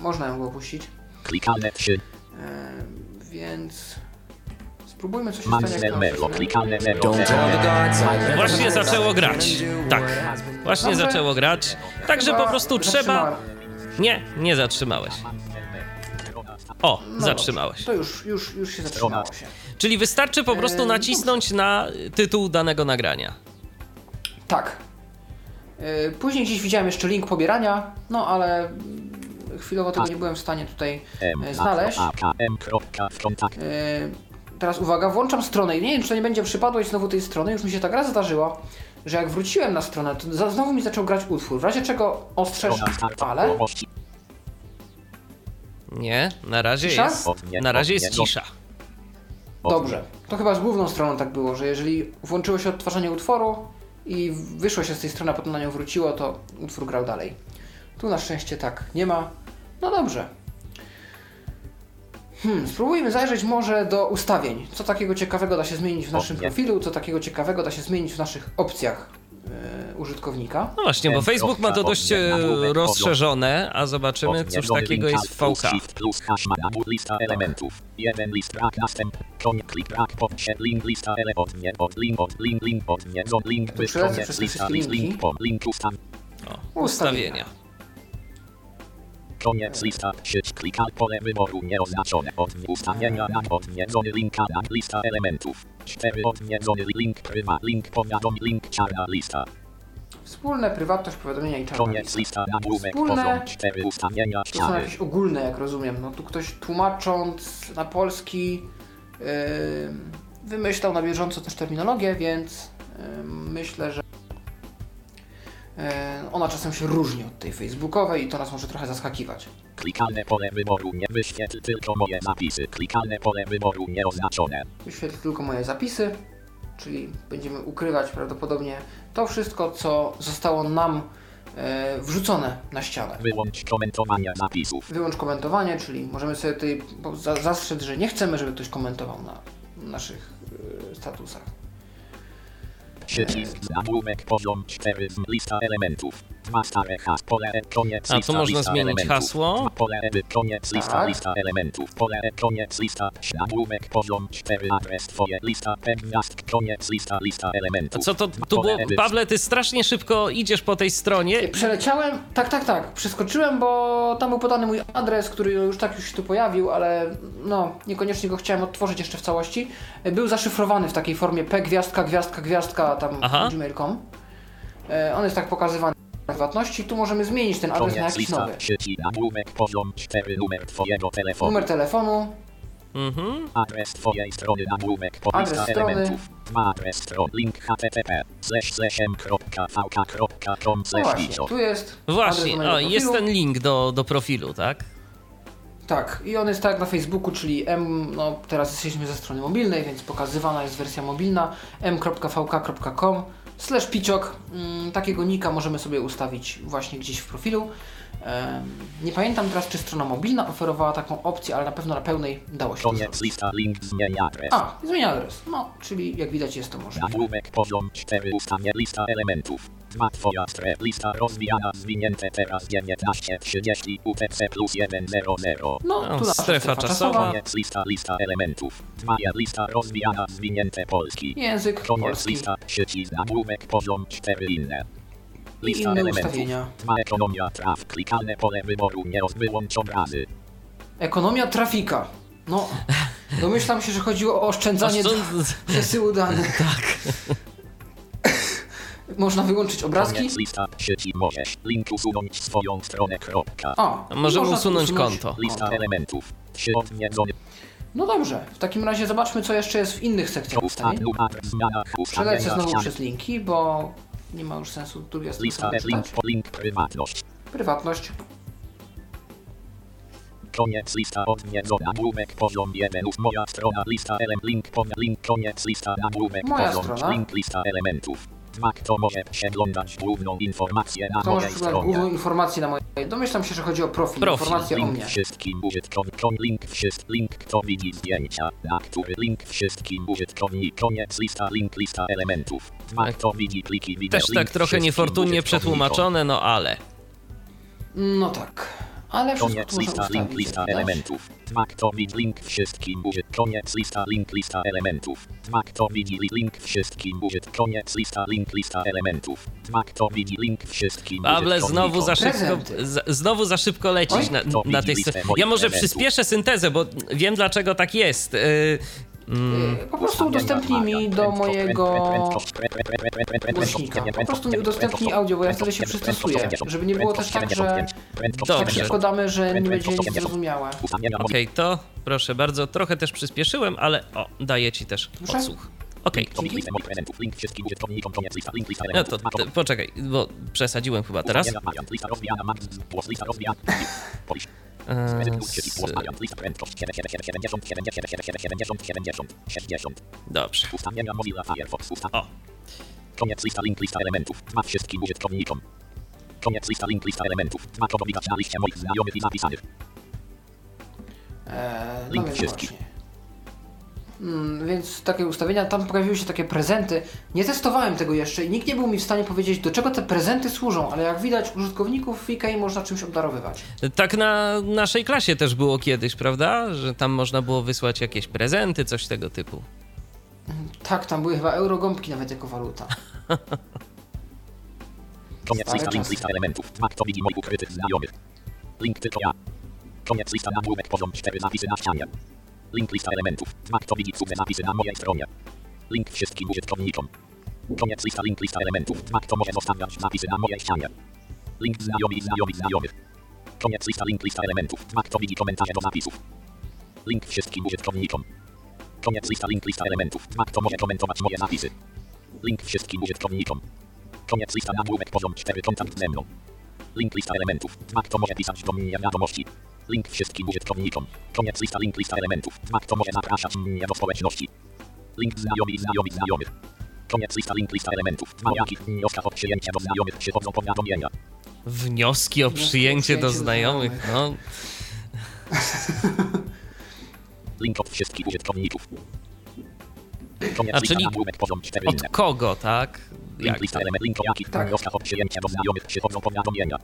można ją było puścić. klikalne 3, Yy, więc spróbujmy coś I Właśnie zaczęło grać. Tak. Właśnie zaczęło grać. Także po prostu trzeba. Nie, nie zatrzymałeś. O, No zatrzymałeś. dobrze, To już, już, już się zatrzymało się. Czyli wystarczy po prostu Eee, nacisnąć na tytuł danego nagrania. Tak. Yy, Później gdzieś widziałem jeszcze link pobierania, no ale chwilowo tego nie byłem w stanie tutaj e, znaleźć. Yy, Teraz uwaga, włączam stronę i nie wiem, czy to nie będzie przypadłość znowu tej strony, już mi się tak raz zdarzyło, że jak wróciłem na stronę, to znowu mi zaczął grać utwór, w razie czego ostrzeż, ale. Nie, na razie Cisza? jest, na razie jest nie- cisza. Dobrze. To chyba z główną stroną tak było, że jeżeli włączyło się odtwarzanie utworu i wyszło się z tej strony, a potem na nią wróciło, to utwór grał dalej. Tu na szczęście tak nie ma. No dobrze. Hmm, spróbujmy zajrzeć może do ustawień. Co takiego ciekawego da się zmienić w naszym Okej. profilu, co takiego ciekawego da się zmienić w naszych opcjach e, użytkownika. No właśnie, bo Facebook ma to dość e, rozszerzone, a zobaczymy, cóż takiego jest w VK. Shift plus hash ma nabór lista elementów. Jeden list brak następ. Koń klik brak pod się link lista ele od nie od link od link link od nie od link by przelecę koniec przez te lista wszystkie list linki. link link ustaw. O, ustawienia. Koniec lista sieć klikal pole wyboru nieoznaczone od ustawienia na odwiedzony linka na lista elementów. 4 odwiedzony link prywa link powiadom link czarna lista. Wspólne, prywatność, powiadomienia i czarna Koniec lista. lista nagłówek Wspólne. poziom 4 ustawienia To są jakieś ogólne, jak rozumiem. No tu ktoś tłumacząc na polski yy, wymyślał na bieżąco też terminologię, więc yy, myślę, że ona czasem się różni od tej facebookowej i to nas może trochę zaskakiwać. Klikalne pole wyboru nie wyświetl tylko moje zapisy. Klikalne pole wyboru nieoznaczone. Wyświetl tylko moje zapisy, czyli będziemy ukrywać prawdopodobnie to wszystko, co zostało nam yy, wrzucone na ścianę. Wyłącz komentowania zapisów. Wyłącz komentowanie, czyli możemy sobie tutaj zastrzec, że nie chcemy, żeby ktoś komentował na naszych y, statusach. Przycisk nagłówek poziom 4 z lista elementów. Dwa stare has pole e, koniec A, tu lista można lista zmienić elementów. hasło. Dwa Pole e, koniec lista Tak. lista elementów. Pole e, koniec lista nagłówek poziom 4 adres twoje lista p koniec lista lista A elementów. co to tu pole było? e, Pawle, ty strasznie szybko idziesz po tej stronie. Przeleciałem, tak, tak, tak, przeskoczyłem, bo tam był podany mój adres, który już tak już się tu pojawił, ale no, niekoniecznie go chciałem odtworzyć jeszcze w całości. Był zaszyfrowany w takiej formie p gwiazdka, gwiazdka, gwiazdka, tam Aha. gmail.com. E, On jest tak pokazywany prywatności, tu możemy zmienić ten adres na jakiś nowy. sieci nagłówek poziom 4 numer twojego telefonu. Numer telefonu, Mhm. Adres twojej strony nagłówek po Adres strony. elementów. Dwa adres stron. Link http slash slash m.vk.com no slash właśnie, tu jest Właśnie, o, jest ten link do, do profilu, tak? Tak, i on jest tak na Facebooku, czyli M, no teraz jesteśmy ze strony mobilnej, więc pokazywana jest wersja mobilna m.vk.com slash piciok. Mm, takiego nika możemy sobie ustawić właśnie gdzieś w profilu. Nie pamiętam teraz, czy strona mobilna oferowała taką opcję, ale na pewno na pełnej dało się Koniec lista link zmień adres. A, zmienia adres. No, czyli jak widać jest to możliwe. Nagłówek poziom 4 ustawię lista elementów. Dwa twoja stref lista rozwijana zwinięte teraz 1930 UTC plus 100. No, No, tu strefa czasowa. Koniec lista lista elementów. Dwa ja lista rozwijana zwinięte polski. Język Koniec polski lista sieci nagłówek poziom 4 inne. i inne ustawienia. Dwa ekonomia traf klikalne pole wyboru nie wyłącz obrazy. Ekonomia trafika. No, domyślam się, że chodziło o oszczędzanie co- przesyłu danych. Tak. Można wyłączyć obrazki. Koniec lista sieci możesz link usunąć swoją stronę kropka. A, A możemy można usunąć usunąć konto. Lista elementów. Trzy. No dobrze, w takim razie zobaczmy, co jeszcze jest w innych sekcjach ustawień. Przelecę znowu przez linki, bo nie ma już sensu Lista e, link link prywatność. Prywatność. Koniec lista odwiedzona nagłówek poziom 1 moja strona lista element link po link koniec lista nagłówek poziom strona. link lista elementów. Dwa kto może przeglądać główną informację na To może mojej przeglądać główną stronie. informację na mojej. Domyślam się, że chodzi o profil, Profil, informacje o Link mnie. wszystkim użytkownikom link wszystkim link kto widzi zdjęcia, na który link wszystkim użytkownikom koniec lista link lista elementów. Dwa Tak. kto widzi pliki wideo Też link tak trochę niefortunnie przetłumaczone, no ale. No tak. Ale Koniec lista link lista elementów. Dwa kto widzi link wszystkim użyt. Koniec lista link lista elementów. Dwa kto widzi li- link wszystkim użyt. Koniec lista link lista elementów. Dwa kto widzi link wszystkim Pawle, użytkownikom. znowu za szybko, znowu za szybko lecisz na, na moich Ja może elementów. przyspieszę syntezę, bo wiem dlaczego tak jest. Yy, mm, Po prostu udostępnij mi do mojego głośnika. Po prostu mi udostępnij audio, bo ja wtedy się przystosuję. Żeby nie było też tak, że tak Dobrze. szybko damy, że nie będzie nic zrozumiałe. Okej, to proszę bardzo, trochę też przyspieszyłem, ale o, daję ci też Proszę? odsłuch. Okej. Lista No to poczekaj, bo przesadziłem chyba teraz. Ustawienia Marian. Lista rozwijana. Max. Głos. Lista rozwijana. Polish. Eee, Prezentów wszystkich. s- Głos Marian. Lista prędkość. 77, 70, 70, 70, 70, 60. Dobrze. Ustawienia Mozilla Firefox. Usta. O, Koniec lista. Link lista elementów. Dwa wszystkim użytkownikom. Koniec lista. Link lista elementów. Dwa to widać na liście moich znajomych i zapisanych. E, no Link więc wszystkich. właśnie. Mm, więc takie ustawienia, tam pojawiły się takie prezenty. Nie testowałem tego jeszcze i nikt nie był mi w stanie powiedzieć, do czego te prezenty służą, ale jak widać, użytkowników VK można czymś obdarowywać. tak na naszej klasie też było kiedyś, prawda? Że tam można było wysłać jakieś prezenty, coś tego typu. Tak, tam były chyba eurogąbki nawet jako waluta. Koniec lista. Link lista elementów. Dwa to widzi moich ukrytych znajomych. Link tylko ja. Koniec lista nagłówek poziom 4 zapisy na ścianie. Link lista elementów. Dwa to widzi cudze zapisy na mojej stronie. Link wszystkim użytkownikom. Koniec lista. Link lista elementów. Dwa to może zostawiać zapisy na mojej ścianie. Link znajomi znajomi znajomych. Koniec lista. Link lista elementów. Dwa to widzi komentarze do zapisów. Link wszystkim użytkownikom. Koniec lista. Link lista elementów. Dwa to może komentować moje zapisy. Link wszystkim użytkownikom. Koniec lista nagłówek poziom 4 kontakt ze mną. Link lista elementów. Dwa kto może pisać do mnie wiadomości. Link wszystkim użytkownikom. Koniec lista link lista elementów. Dwa kto może zapraszać mnie do społeczności. Link znajomi i znajomi znajomych. Koniec lista link lista elementów. Dwa jakich wnioskach o przyjęcie do znajomych przychodzą powiadomienia. Wnioski o o przyjęcie do znajomych, no. Link od wszystkich użytkowników. Koniec A czyli nagłówek poziom 4 Od kogo, tak? Link Jak lista element. Link o jakich Tak. wnioskach o przyjęcie do znajomych przychodzą powiadomienia.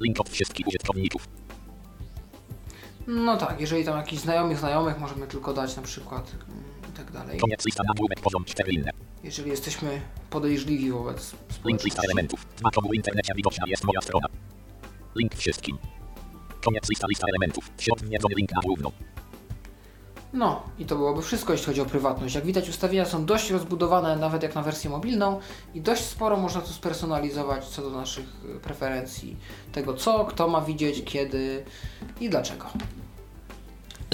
Link od wszystkich użytkowników. No tak, jeżeli tam jakichś znajomych znajomych możemy tylko dać na przykład mm, i tak dalej. Koniec lista nagłówek poziom 4 inne. Jeżeli jesteśmy podejrzliwi wobec Link lista elementów. Dwa komu w internecie widoczna jest moja strona. Link wszystkim. Koniec lista lista elementów. Środniedzony link na główną. No i to byłoby wszystko, jeśli chodzi o prywatność. Jak widać, ustawienia są dość rozbudowane, nawet jak na wersję mobilną i dość sporo można tu spersonalizować co do naszych y, preferencji. Tego co, kto ma widzieć, kiedy i dlaczego.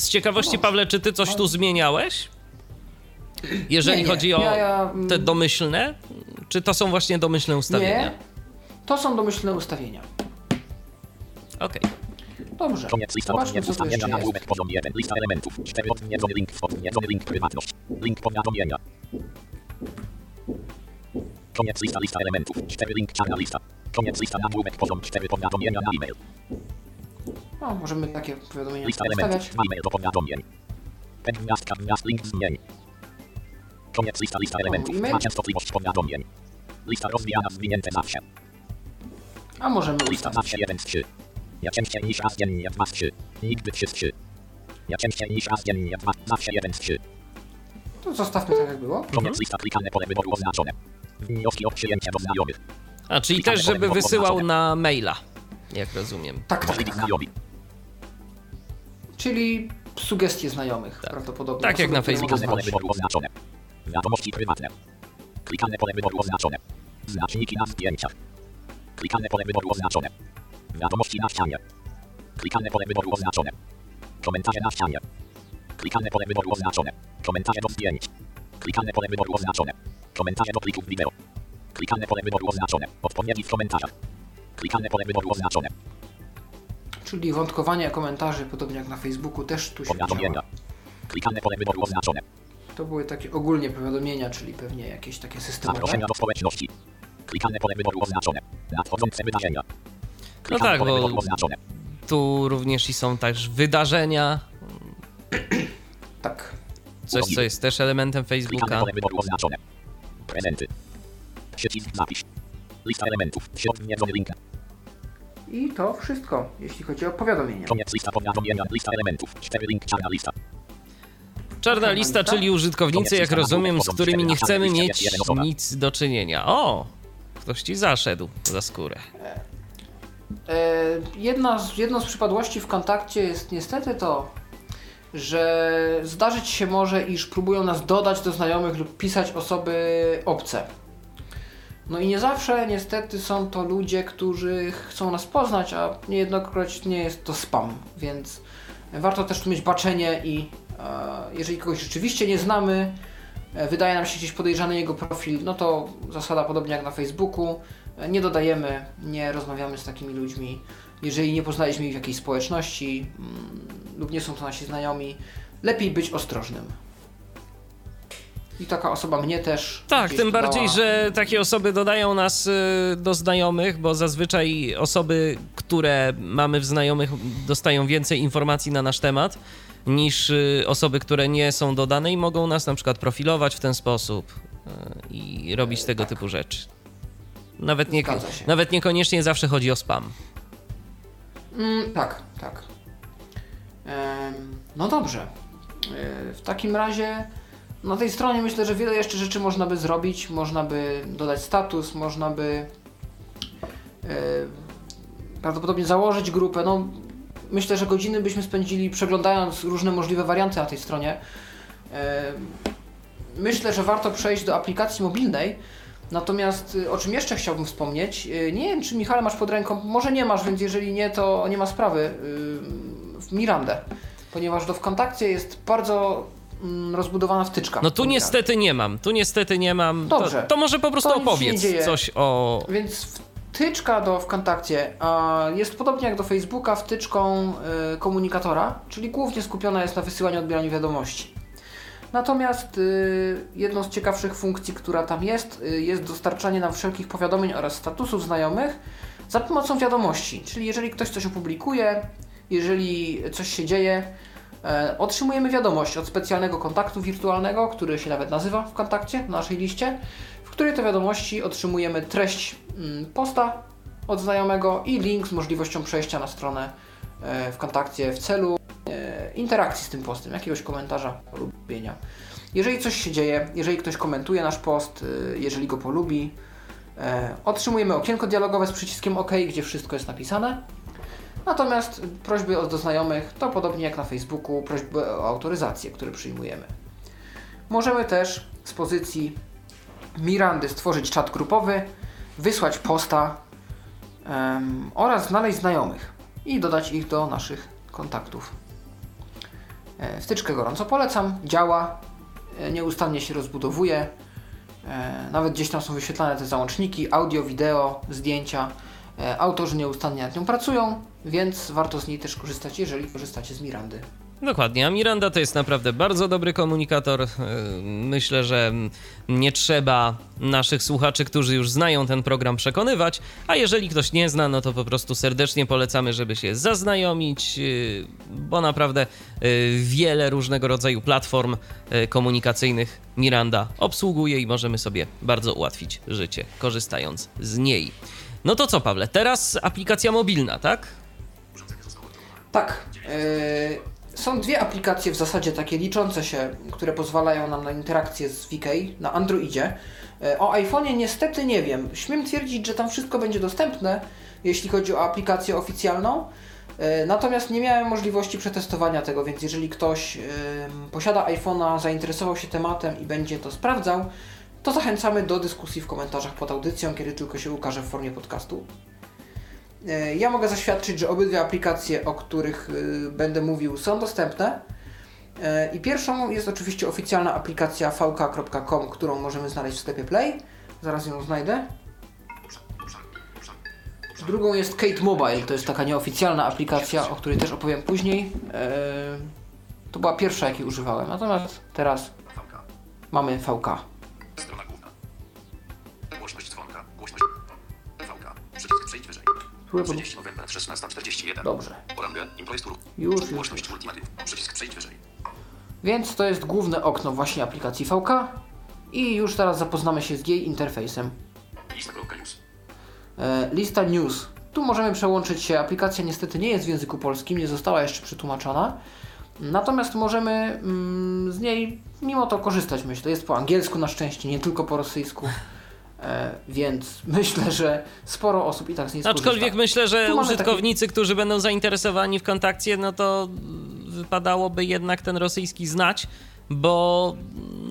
Z ciekawości, No. Pawle, czy ty coś tu zmieniałeś? Jeżeli Nie, nie. chodzi o Ja- ja, mm, te domyślne, czy to są właśnie domyślne ustawienia? Nie, to są domyślne ustawienia. Okej. Dobrze, Koniec lista zobaczmy co tu jeszcze jest. poziom 1. Lista elementów. 4 odniedzony link. Odniedzony link prywatność. Link powiadomienia. Koniec lista lista elementów. 4 link czarna lista. Koniec lista nagłówek poziom 4 powiadomienia na e-mail. No, możemy takie powiadomienia Lista elementów. E-mail do powiadomień. Pen gwiazdka gwiazd link zmień. Koniec lista lista elementów. Ma częstotliwość powiadomień. Lista rozwijana zwinięte zawsze. A możemy Lista ustawić. zawsze 1 z 3. Ja częściej niż raz dziennie 2 z 3. Nigdy 3 z 3. Ja częściej niż raz dziennie 2. Zawsze 1 z 3. To zostawmy tak jak było. Koniec lista klikane pole wyboru oznaczone. Wnioski o przyjęcie do znajomych. A, czyli też, żeby wysyłał na maila, jak rozumiem. Tak, tak, tak. Czyli sugestie znajomych prawdopodobnie. Tak jak na Facebooku. Klikane pole wyboru oznaczone. Wiadomości prywatne. Klikane pole wyboru oznaczone. Znaczniki na zdjęciach. Klikane pole wyboru oznaczone. Wiadomości na ścianie. Klikane pole wyboru oznaczone. Komentarze na ścianie. Klikane pole wyboru oznaczone. Komentarze do zdjęć. Klikane pole wyboru oznaczone. Komentarze do plików wideo. Klikane pole wyboru oznaczone. Odpowiedzi w komentarzach. Klikane pole wyboru oznaczone. Czyli wątkowanie komentarzy, podobnie jak na Facebooku, też tu się Powiadomienia. Klikane pole wyboru oznaczone. To były takie ogólnie powiadomienia, czyli pewnie jakieś takie systemowe. Zaproszenia do społeczności. Klikane pole wyboru oznaczone. Nadchodzące wydarzenia. Klikane tak, bo-. Tu również i są też wydarzenia, Tak. coś co jest też elementem Facebooka. Prezenty. Przycisk zapisz. Lista elementów. Środniedzony link. I to wszystko, jeśli chodzi o powiadomienia. Koniec lista powiadomienia. Lista elementów. 4 link czarna lista. Czarna lista, czyli użytkownicy, jak rozumiem, z którymi nie chcemy mieć nic do czynienia. O! Ktoś ci zaszedł za skórę. E, jedna z, jedną z przypadłości w kontakcie jest niestety to, że zdarzyć się może, iż próbują nas dodać do znajomych lub pisać osoby obce. No i nie zawsze niestety są to ludzie, którzy chcą nas poznać, a niejednokrotnie jest to spam, więc warto też tu mieć baczenie i e, jeżeli kogoś rzeczywiście nie znamy, e, wydaje nam się gdzieś podejrzany jego profil, no to zasada podobnie jak na Facebooku, nie dodajemy, nie rozmawiamy z takimi ludźmi. Jeżeli nie poznaliśmy ich w jakiejś społeczności mm, lub nie są to nasi znajomi, lepiej być ostrożnym. I taka osoba mnie też. Tak, tym dodała. bardziej, że takie osoby dodają nas y, do znajomych, bo zazwyczaj osoby, które mamy w znajomych, dostają więcej informacji na nasz temat niż y, osoby, które nie są dodane i mogą nas na przykład profilować w ten sposób y, i robić tego typu rzeczy. Nawet, nie, nawet niekoniecznie zawsze chodzi o spam. Mm, tak, tak. No dobrze. E, w takim razie na tej stronie myślę, że wiele jeszcze rzeczy można by zrobić. Można by dodać status, można by e, prawdopodobnie założyć grupę. No, myślę, że godziny byśmy spędzili przeglądając różne możliwe warianty na tej stronie. E, myślę, że warto przejść do aplikacji mobilnej. Natomiast y, o czym jeszcze chciałbym wspomnieć, y, nie wiem czy Michale masz pod ręką, może nie masz, więc jeżeli nie, to nie ma sprawy, y, w Mirandę, ponieważ do Wkontakcie jest bardzo mm, rozbudowana wtyczka. No tu niestety nie mam, tu niestety nie mam. Dobrze. To, to może po prostu To opowiedz coś o... Więc wtyczka do Wkontakcie jest podobnie jak do Facebooka wtyczką komunikatora, czyli głównie skupiona jest na wysyłaniu i odbieraniu wiadomości. Natomiast y, jedną z ciekawszych funkcji, która tam jest, y, jest dostarczanie nam wszelkich powiadomień oraz statusów znajomych za pomocą wiadomości. Czyli jeżeli ktoś coś opublikuje, jeżeli coś się dzieje, e, otrzymujemy wiadomość od specjalnego kontaktu wirtualnego, który się nawet nazywa w kontakcie, na naszej liście, w której to wiadomości otrzymujemy treść mm, posta od znajomego i link z możliwością przejścia na stronę w kontakcie w celu e, interakcji z tym postem, jakiegoś komentarza, polubienia. Jeżeli coś się dzieje, jeżeli ktoś komentuje nasz post, e, jeżeli go polubi, e, otrzymujemy okienko dialogowe z przyciskiem OK, gdzie wszystko jest napisane. Natomiast prośby od znajomych to podobnie jak na Facebooku, prośby o autoryzację, które przyjmujemy. Możemy też z pozycji Mirandy stworzyć czat grupowy, wysłać posta em, oraz znaleźć znajomych i dodać ich do naszych kontaktów. E, Wtyczkę gorąco polecam, działa, e, nieustannie się rozbudowuje. E, Nawet gdzieś tam są wyświetlane te załączniki, audio, wideo, zdjęcia. Autorzy nieustannie nad nią pracują, więc warto z niej też korzystać, jeżeli korzystacie z Mirandy. Dokładnie, a Miranda to jest naprawdę bardzo dobry komunikator. Yy, Myślę, że nie trzeba naszych słuchaczy, którzy już znają ten program, przekonywać, a jeżeli ktoś nie zna, no to po prostu serdecznie polecamy, żeby się zaznajomić, yy, bo naprawdę yy, wiele różnego rodzaju platform yy, komunikacyjnych Miranda obsługuje i możemy sobie bardzo ułatwić życie, korzystając z niej. No to co, Pawle, teraz aplikacja mobilna, tak? Tak. e, są dwie aplikacje w zasadzie takie liczące się, które pozwalają nam na interakcję z VK na Androidzie. E, o iPhone'ie niestety nie wiem. Śmiem twierdzić, że tam wszystko będzie dostępne, jeśli chodzi o aplikację oficjalną. E, Natomiast nie miałem możliwości przetestowania tego, więc jeżeli ktoś posiada iPhone'a, zainteresował się tematem i będzie to sprawdzał, to zachęcamy do dyskusji w komentarzach pod audycją, kiedy tylko się ukaże w formie podcastu. E, Ja mogę zaświadczyć, że obydwie aplikacje, o których y, będę mówił, są dostępne. E, I pierwszą jest oczywiście oficjalna aplikacja vk.com, którą możemy znaleźć w sklepie Play. Zaraz ją znajdę. Drugą jest Kate Mobile, to jest taka nieoficjalna aplikacja, o której też opowiem później. E, To była pierwsza, jakiej używałem, natomiast teraz mamy VK. Spróbuję pod- 30 november 1641. Dobrze, już, już. Głośność multimedia. Przycisk przejdź wyżej. Więc to jest główne okno właśnie aplikacji VK i już teraz zapoznamy się z jej interfejsem. Lista.news. E, Lista news. Tu możemy przełączyć się. Aplikacja niestety nie jest w języku polskim, nie została jeszcze przetłumaczona. Natomiast możemy mm, z niej mimo to korzystać, myślę. Jest po angielsku na szczęście, nie tylko po rosyjsku. E, więc myślę, że sporo osób i tak z niej skorzysta. Aczkolwiek myślę, że Tu użytkownicy, którzy będą zainteresowani w kontakcie, no to wypadałoby jednak ten rosyjski znać, bo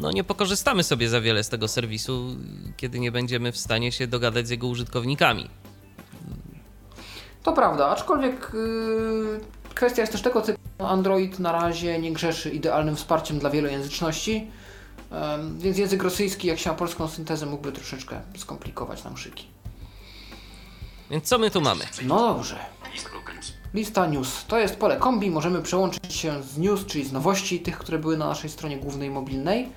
no nie pokorzystamy sobie za wiele z tego serwisu, kiedy nie będziemy w stanie się dogadać z jego użytkownikami. To prawda, aczkolwiek yy, kwestia jest też tego typu, Android na razie nie grzeszy idealnym wsparciem dla wielojęzyczności. Więc język rosyjski, jak się ma polską syntezę, mógłby troszeczkę skomplikować nam szyki. Więc co my tu mamy? No dobrze. Lista kropka news. Lista news. To jest pole kombi. Możemy przełączyć się z news, czyli z nowości, tych, które były na naszej stronie głównej mobilnej.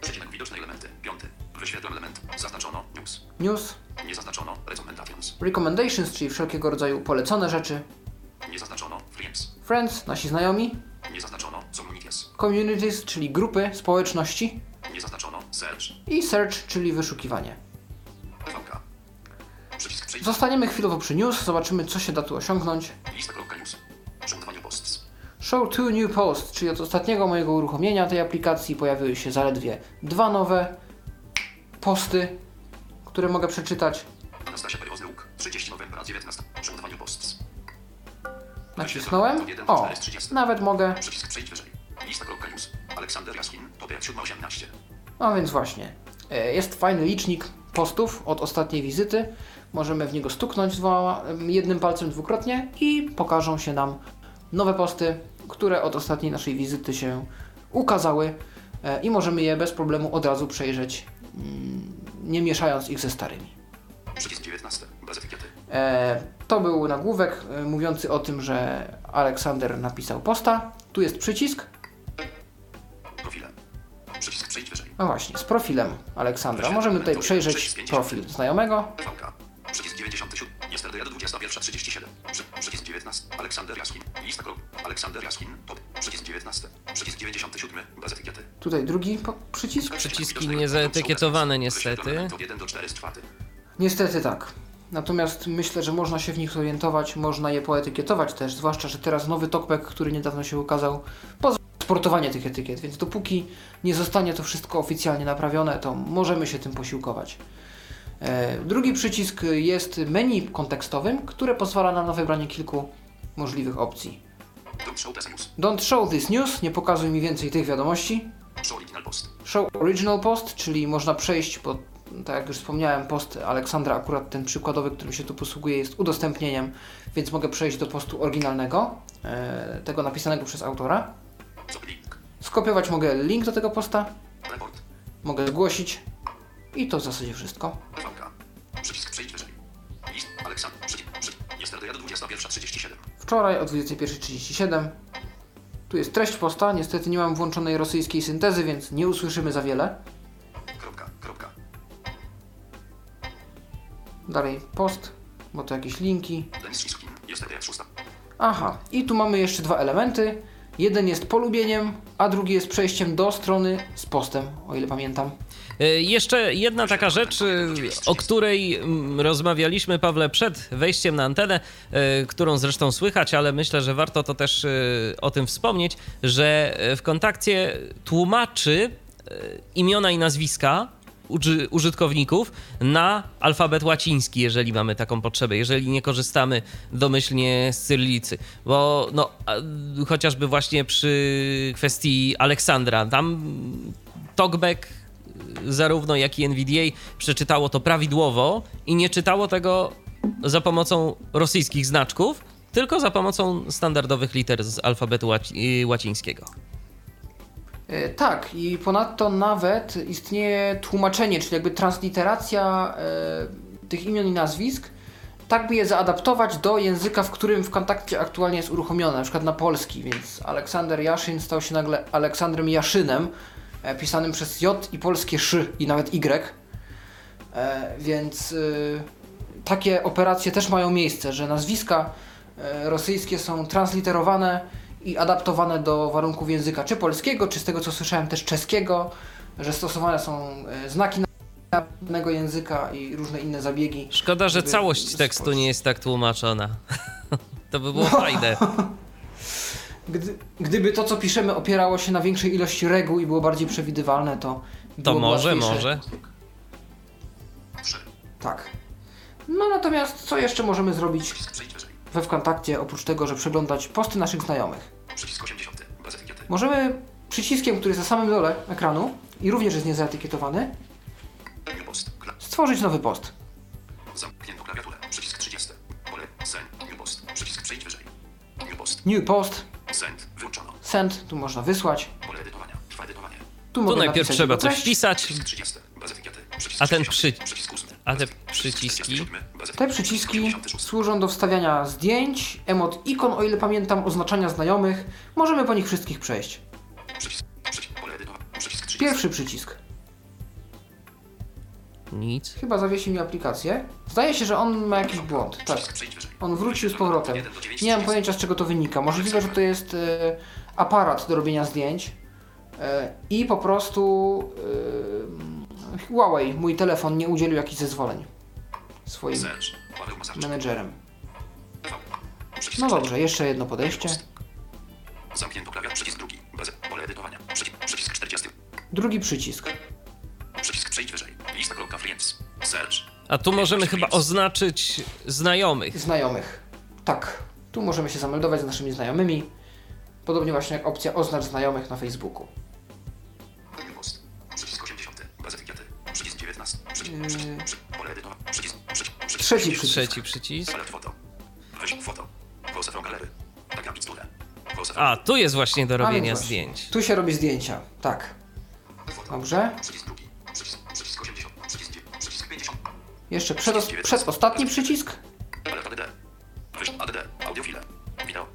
Przecinek widoczne elementy. Piąty. Wyświetlam element. Zaznaczono. News. News, Nie zaznaczono. Recommendations. recommendations, czyli wszelkiego rodzaju polecone rzeczy. Nie zaznaczono. Friends. Friends, nasi znajomi. Nie zaznaczono. Communities. Communities, czyli grupy, społeczności. Nie zaznaczono. Search. I search, czyli wyszukiwanie. Przycisk. Zostaniemy chwilowo przy news, zobaczymy co się da tu osiągnąć. Lista kropka news. Przełączanie posts. Show two new posts, czyli od ostatniego mojego uruchomienia tej aplikacji pojawiły się zaledwie dwa nowe posty, które mogę przeczytać. Anastasia Periozdruk. 30 novembra 19. Przełączanie posts. Nacisnąłem. O, nawet mogę. Przycisk przejść wyżej. Lista kropka news. Aleksander Jaskin. Topia 718. No więc właśnie. E, Jest fajny licznik postów od ostatniej wizyty. Możemy w niego stuknąć dwoma, jednym palcem dwukrotnie i pokażą się nam nowe posty, które od ostatniej naszej wizyty się ukazały e, i możemy je bez problemu od razu przejrzeć, mm, nie mieszając ich ze starymi. Przycisk 19. Bez etykiety. E, to był nagłówek mówiący o tym, że Aleksander napisał posta. Tu jest przycisk. Przycisk przejść wyżej. No właśnie, z profilem Aleksandra. Możemy tutaj przejrzeć profil znajomego. Przycisk 97. Yesterday at 21.37. Przy, przycisk 19. Aleksander Jaskin. Lista krop. Aleksander Jaskin. Top. Przycisk 19. Przycisk 97. Bez etykiety. Tutaj drugi po- przycisk. Przyciski niezaetykietowane niestety. Od 1 do 4 z czwarty. Niestety tak. Natomiast myślę, że można się w nich orientować, można je poetykietować też, zwłaszcza, że teraz nowy talkback, który niedawno się ukazał, pozwala sportowanie tych etykiet, więc dopóki nie zostanie to wszystko oficjalnie naprawione, to możemy się tym posiłkować. E, drugi przycisk jest menu kontekstowym, które pozwala nam na wybranie kilku możliwych opcji. Don't show this news. Don't show this news, nie pokazuj mi więcej tych wiadomości. Show original post. Show Original Post, czyli można przejść, bo tak jak już wspomniałem, post Aleksandra, akurat ten przykładowy, którym się tu posługuję, jest udostępnieniem, więc mogę przejść do postu oryginalnego, e, tego napisanego przez autora. Skopiować mogę link do tego posta, mogę zgłosić i to w zasadzie wszystko. VK. Przycisk przejść wyżej. List. Aleksander. Przycisk. Przycisk. Yesterday at 21.37. Wczoraj o 21.37 tu jest treść posta, niestety nie mam włączonej rosyjskiej syntezy, więc nie usłyszymy za wiele. Dalej post, bo to jakieś linki. Denis Siskin. Yesterday at 6. Aha, i tu mamy jeszcze dwa elementy. Jeden jest polubieniem, a drugi jest przejściem do strony z postem, o ile pamiętam. E, Jeszcze jedna taka rzecz, e, o której mm, rozmawialiśmy, Pawle, przed wejściem na antenę, e, którą zresztą słychać, ale myślę, że warto to też o tym wspomnieć, że w kontakcie tłumaczy imiona i nazwiska uży- użytkowników na alfabet łaciński, jeżeli mamy taką potrzebę, jeżeli nie korzystamy domyślnie z cyrylicy. Bo no, chociażby właśnie przy kwestii Aleksandra, tam talkback zarówno jak i NVDA przeczytało to prawidłowo i nie czytało tego za pomocą rosyjskich znaczków, tylko za pomocą standardowych liter z alfabetu łaci- y, łacińskiego. E, tak, i ponadto nawet istnieje tłumaczenie, czyli jakby transliteracja e, tych imion i nazwisk, tak by je zaadaptować do języka, w którym w kontakcie aktualnie jest uruchomione, na przykład na polski, więc Aleksander Jaszyn stał się nagle Aleksandrem Jaszynem, e, pisanym przez J i polskie szy i nawet Y. Więc takie operacje też mają miejsce, że nazwiska rosyjskie są transliterowane i adaptowane do warunków języka, czy polskiego, czy z tego co słyszałem też czeskiego, że stosowane są e, znaki danego języka i różne inne zabiegi. Szkoda, że całość tekstu nie jest tak tłumaczona. To by było fajne. Gdy, gdyby to, co piszemy, opierało się na większej ilości reguł i było bardziej przewidywalne, to. To byłoby może, łatwiejsze. może. 3. Tak. No natomiast co jeszcze możemy zrobić. We wkontakcie, oprócz tego, że przeglądać posty naszych znajomych? Przycisk 80. Bez etykiety. Możemy przyciskiem, który jest na samym dole ekranu i również jest niezaetykietowany, New post. Kla- stworzyć nowy post. Zamknięto klawiaturę. Przycisk 30. Pole. Send. New post. Przycisk przejść wyżej. New post. New post, Send. Wyłączono. send, tu można wysłać. Pole edytowania. Trwa edytowanie. Tu mogę najpierw trzeba coś wpisać, 30. Bez etykiety. Przycisk a ten 60. przy... Przycisk. A te przyciski... 37. Bez Te przyciski 86. służą do wstawiania zdjęć, emot ikon, o ile pamiętam, oznaczania znajomych. Możemy po nich wszystkich przejść. Przycisk. Przycisk. Pole edytowane. Przycisk 30. Pierwszy przycisk. Nic. Chyba zawiesi mi aplikację. Zdaje się, że on ma jakiś błąd. Tak. On wrócił z powrotem. 1 do 9. Nie mam pojęcia z czego to wynika. Możliwe, że to jest e, aparat do robienia zdjęć e, i po prostu e, Huawei, mój telefon, nie udzielił jakichś zezwoleń swoim menedżerem. No 4. dobrze, jeszcze jedno podejście. Zamknięto klawiat. Przycisk drugi. Bez pole edytowania. Przycisk, przycisk 40. Drugi przycisk. Przycisk przejdź wyżej. Lista kropka friends. Search. A tu możemy chyba oznaczyć znajomych. Znajomych. Tak. Tu możemy się zameldować z naszymi znajomymi. Podobnie właśnie jak opcja oznacz znajomych na Facebooku. Trzeci przycisk. Trzeci przycisk. Select foto. Weź foto. Pose from gallery. Tak A, tu jest właśnie do robienia właśnie. zdjęć. Tu się robi zdjęcia. Tak. Foto. Dobrze. Przycisk drugi. Przycisk. Przycisk 80. Przycisk. dzie- Przycisk 50. Jeszcze przycisk. Weź ADD. Audiofile. Wideo.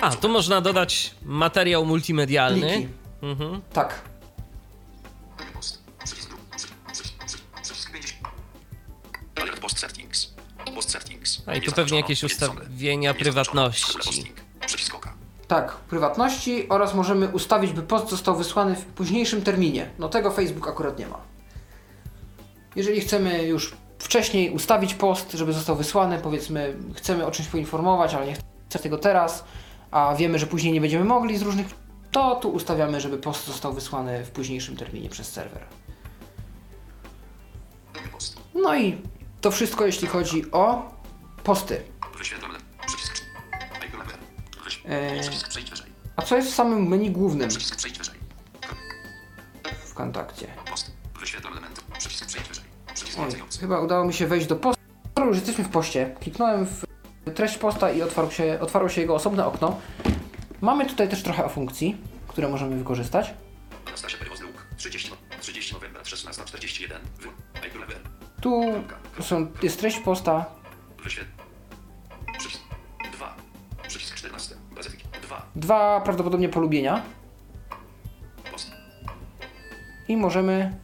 A, tu można dodać materiał multimedialny. Mhm. Tak. A i tu pewnie jakieś ustawienia prywatności. Tak, prywatności oraz możemy ustawić, by post został wysłany w późniejszym terminie. No tego Facebook akurat nie ma. Jeżeli chcemy już wcześniej ustawić post, żeby został wysłany, powiedzmy, chcemy o czymś poinformować, ale nie chcemy tego teraz, a wiemy, że później nie będziemy mogli z różnych, to tu ustawiamy, żeby post został wysłany w późniejszym terminie przez serwer. No i to wszystko, jeśli chodzi o posty. Wyświetlone. Przycisk. Eee. Przycisk przejdź wyżej. A co jest w samym menu głównym Przycisk przejdź wyżej. w kontakcie? Post. Element. Przycisk przejdź wyżej. Przycisk Oj, chyba udało mi się wejść do postu. Już jesteśmy w poście. Kliknąłem w treść posta i otwarł się, otwarło się jego osobne okno. Mamy tutaj też trochę funkcji, które możemy wykorzystać. Anastasia Perwozluk. 30. 30 novembra 1641. W. Icon Tu są, jest treść posta. Wyświetl. Przycisk. 2. Przycisk 14. Bez etykiety. 2. Dwa prawdopodobnie polubienia. Post. I możemy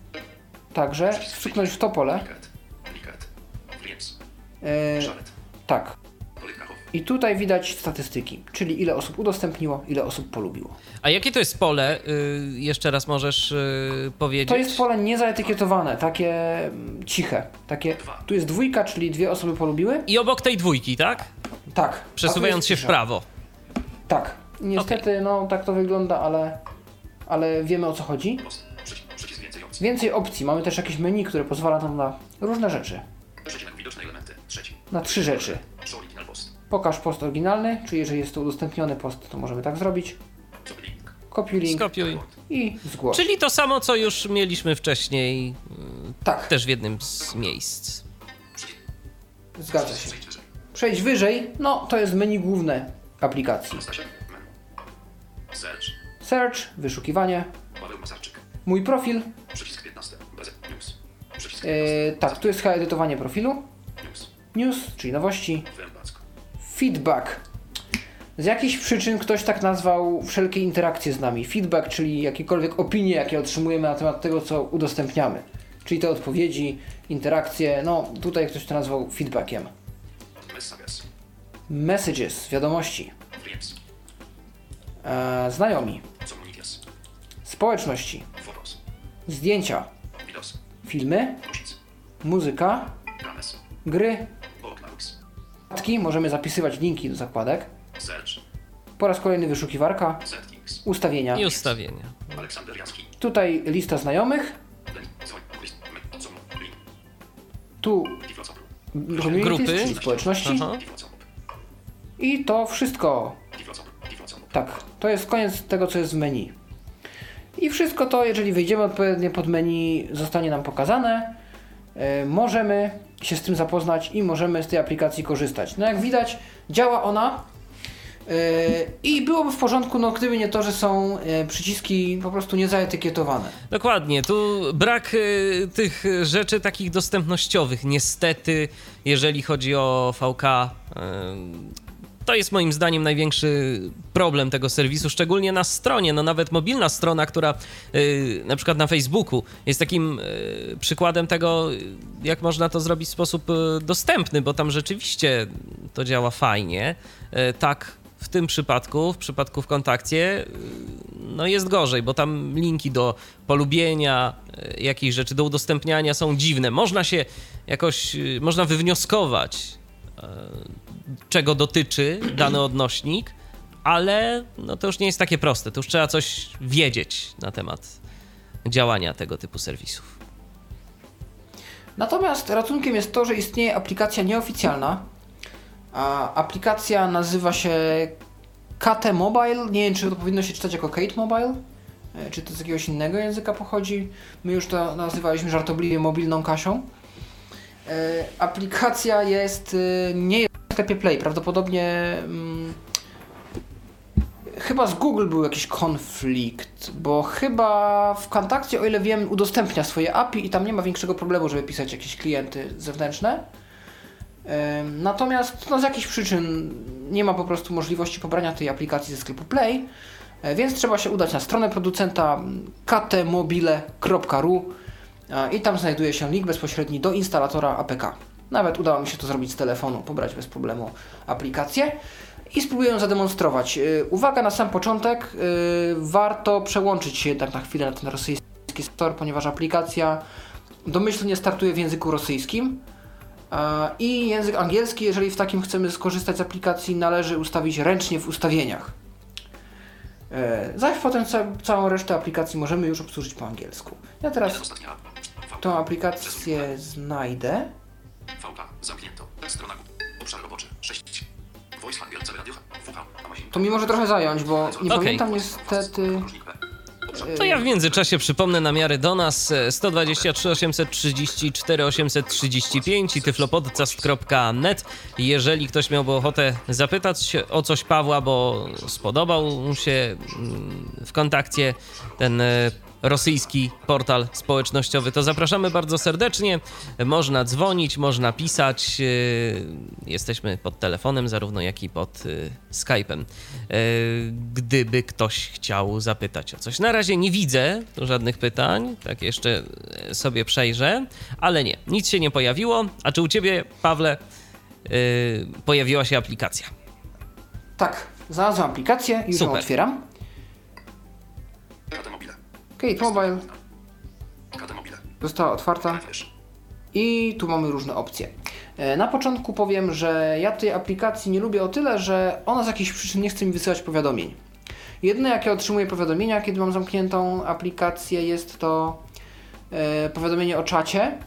także wstrzyknąć w to pole. Friends. Żaret. tak. I tutaj widać statystyki, czyli ile osób udostępniło, ile osób polubiło. A jakie to jest pole? Y, jeszcze raz możesz y, powiedzieć? To jest pole niezaetykietowane, takie mm, ciche. Takie, tu jest dwójka, czyli dwie osoby polubiły. I obok tej dwójki, tak? Tak. Przesuwając się w prawo. Tak. Niestety, no tak to wygląda, ale, ale wiemy o co chodzi. Więcej opcji. Więcej opcji. Mamy też jakieś menu, które pozwala nam na różne rzeczy. Przecinek widoczne elementy. Trzeci. Na trzy rzeczy. Pokaż post oryginalny, czyli jeżeli jest to udostępniony post, to możemy tak zrobić. Kopiuj link Skopiuj. i zgłoś. Czyli to samo, co już mieliśmy wcześniej, Tak, też w jednym z miejsc. zgadza się. Przejdź wyżej. Przejść wyżej, no to jest menu główne aplikacji. Search. Search, wyszukiwanie, mój profil. Przycisk 15. Bez news. Przycisk Yy, tak, tu jest chyba edytowanie profilu. News. News, czyli nowości. Feedback. Z jakichś przyczyn ktoś tak nazwał wszelkie interakcje z nami. Feedback, czyli jakiekolwiek opinie, jakie otrzymujemy na temat tego, co udostępniamy. Czyli te odpowiedzi, interakcje, no tutaj ktoś to nazwał feedbackiem. Messages. Messages, wiadomości, Friends. znajomi, społeczności, zdjęcia, filmy, muzyka, gry, możemy zapisywać linki do zakładek. Search. Po raz kolejny wyszukiwarka, Settings. ustawienia. I ustawienia. Aleksander Jaski. Tutaj lista znajomych, tu Grupy. czyli społeczności. Aha. I to wszystko. Tak, to jest koniec tego, co jest w menu. I wszystko to, jeżeli wejdziemy odpowiednio pod menu, zostanie nam pokazane. E, możemy się z tym zapoznać i możemy z tej aplikacji korzystać. No jak widać, działa ona. I byłoby w porządku, no gdyby nie to, że są e, przyciski po prostu niezaetykietowane. Dokładnie, tu brak y, tych rzeczy takich dostępnościowych. Niestety, jeżeli chodzi o VK, to jest moim zdaniem największy problem tego serwisu, szczególnie na stronie. No nawet mobilna strona, która y, na przykład na Facebooku jest takim y, przykładem tego, jak można to zrobić w sposób y, dostępny, bo tam rzeczywiście to działa fajnie. Y, tak w tym przypadku, w przypadku w kontakcie, y, no jest gorzej, bo tam linki do polubienia, y, jakichś rzeczy, do udostępniania są dziwne. Można się jakoś, y, można wywnioskować, czego dotyczy dany odnośnik, ale no to już nie jest takie proste. To już trzeba coś wiedzieć na temat działania tego typu serwisów. Natomiast ratunkiem jest to, że istnieje aplikacja nieoficjalna. A aplikacja nazywa się KT Mobile. Nie wiem, czy to powinno się czytać jako Kate Mobile, e, czy to z jakiegoś innego języka pochodzi. My już to nazywaliśmy żartobliwie mobilną Kasią. E, aplikacja jest, e, nie sklepie Play, prawdopodobnie hmm, chyba z Google był jakiś konflikt, bo chyba w kontakcie, o ile wiem, udostępnia swoje API i tam nie ma większego problemu, żeby pisać jakieś klienty zewnętrzne. Natomiast no, z jakichś przyczyn nie ma po prostu możliwości pobrania tej aplikacji ze sklepu Play, e, więc trzeba się udać na stronę producenta ktmobile.ru i tam znajduje się link bezpośredni do instalatora APK. Nawet udało mi się to zrobić z telefonu, pobrać bez problemu aplikację i spróbuję ją zademonstrować. E, uwaga na sam początek, e, warto przełączyć się jednak na chwilę na ten rosyjski store, ponieważ aplikacja domyślnie startuje w języku rosyjskim. I język angielski, jeżeli w takim chcemy skorzystać z aplikacji, należy ustawić ręcznie w ustawieniach. E, zaś potem całą resztę aplikacji możemy już obsłużyć po angielsku. Ja teraz tą aplikację znajdę. Zamknięto. Strona obszar roboczy 6. Voice radio. To mi może trochę zająć, bo nie okay. pamiętam niestety. To ja w międzyczasie przypomnę namiary do nas 123 834 835 i tyflopodcast.net. Jeżeli ktoś miałby ochotę zapytać o coś Pawła, bo spodobał mu się mm, w kontakcie ten e, rosyjski portal społecznościowy, to zapraszamy bardzo serdecznie. Można dzwonić, można pisać. Y, jesteśmy pod telefonem, zarówno jak i pod y, Skype'em. Y, gdyby ktoś chciał zapytać o coś. Na razie nie widzę żadnych pytań, tak jeszcze sobie przejrzę, ale nie, nic się nie pojawiło. A czy u ciebie, Pawle, pojawiła się aplikacja? Tak, znalazłem aplikację, już Super. ją otwieram. Kate Mobile została otwarta i tu mamy różne opcje. E, na początku powiem, że ja tej aplikacji nie lubię o tyle, że ona z jakichś przyczyn nie chce mi wysyłać powiadomień. Jedyne jakie otrzymuję powiadomienia, kiedy mam zamkniętą aplikację, jest to e, powiadomienie o czacie.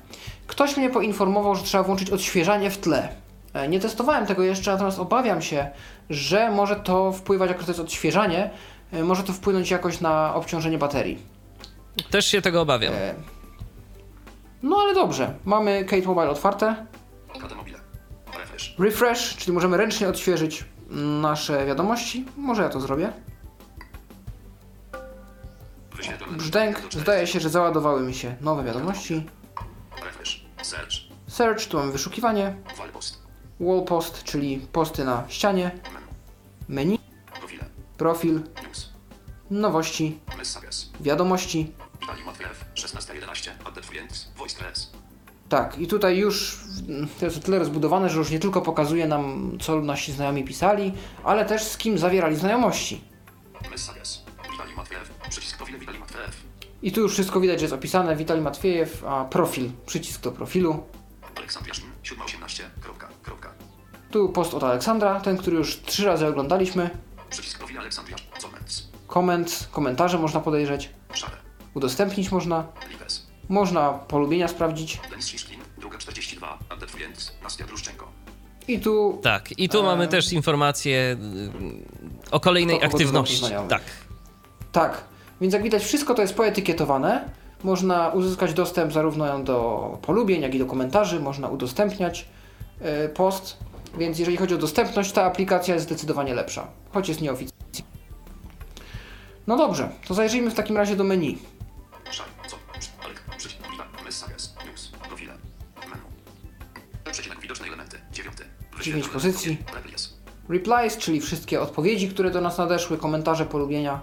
Ktoś mnie poinformował, że trzeba włączyć odświeżanie w tle. E, nie testowałem tego jeszcze, natomiast obawiam się, że może to wpływać, jako to jest odświeżanie, może to wpłynąć jakoś na obciążenie baterii. Też się tego obawiam. E... No ale dobrze. Mamy Kate Mobile otwarte. Refresh. Refresh, czyli możemy ręcznie odświeżyć nasze wiadomości. Może ja to zrobię. Brzdęk. Zdaje się, że załadowały mi się nowe wiadomości. Search. Search, tu mamy wyszukiwanie. Wall post, czyli posty na ścianie. Menu. Profil. Nowości. Wiadomości. Tak, i tutaj już to jest o tyle rozbudowane, że już nie tylko pokazuje nam, co nasi znajomi pisali, ale też z kim zawierali znajomości. I tu już wszystko widać, że jest opisane. Witali Matwiejew, a profil, przycisk do profilu. Tu post od Aleksandra, ten, który już trzy razy oglądaliśmy. Przycisk profil Aleksandra, Koment, komentarze można podejrzeć. Udostępnić można. Można polubienia sprawdzić. I tu. Tak, i tu e... mamy też informacje o kolejnej aktywności. Tak. Tak. Więc jak widać, wszystko to jest poetykietowane. Można uzyskać dostęp zarówno do polubień, jak i do komentarzy. Można udostępniać y, post. Więc jeżeli chodzi o dostępność, ta aplikacja jest zdecydowanie lepsza, choć jest nieoficjalna. No dobrze, to zajrzyjmy w takim razie do menu. 9 pozycji. Replies, czyli wszystkie odpowiedzi, które do nas nadeszły, komentarze, polubienia.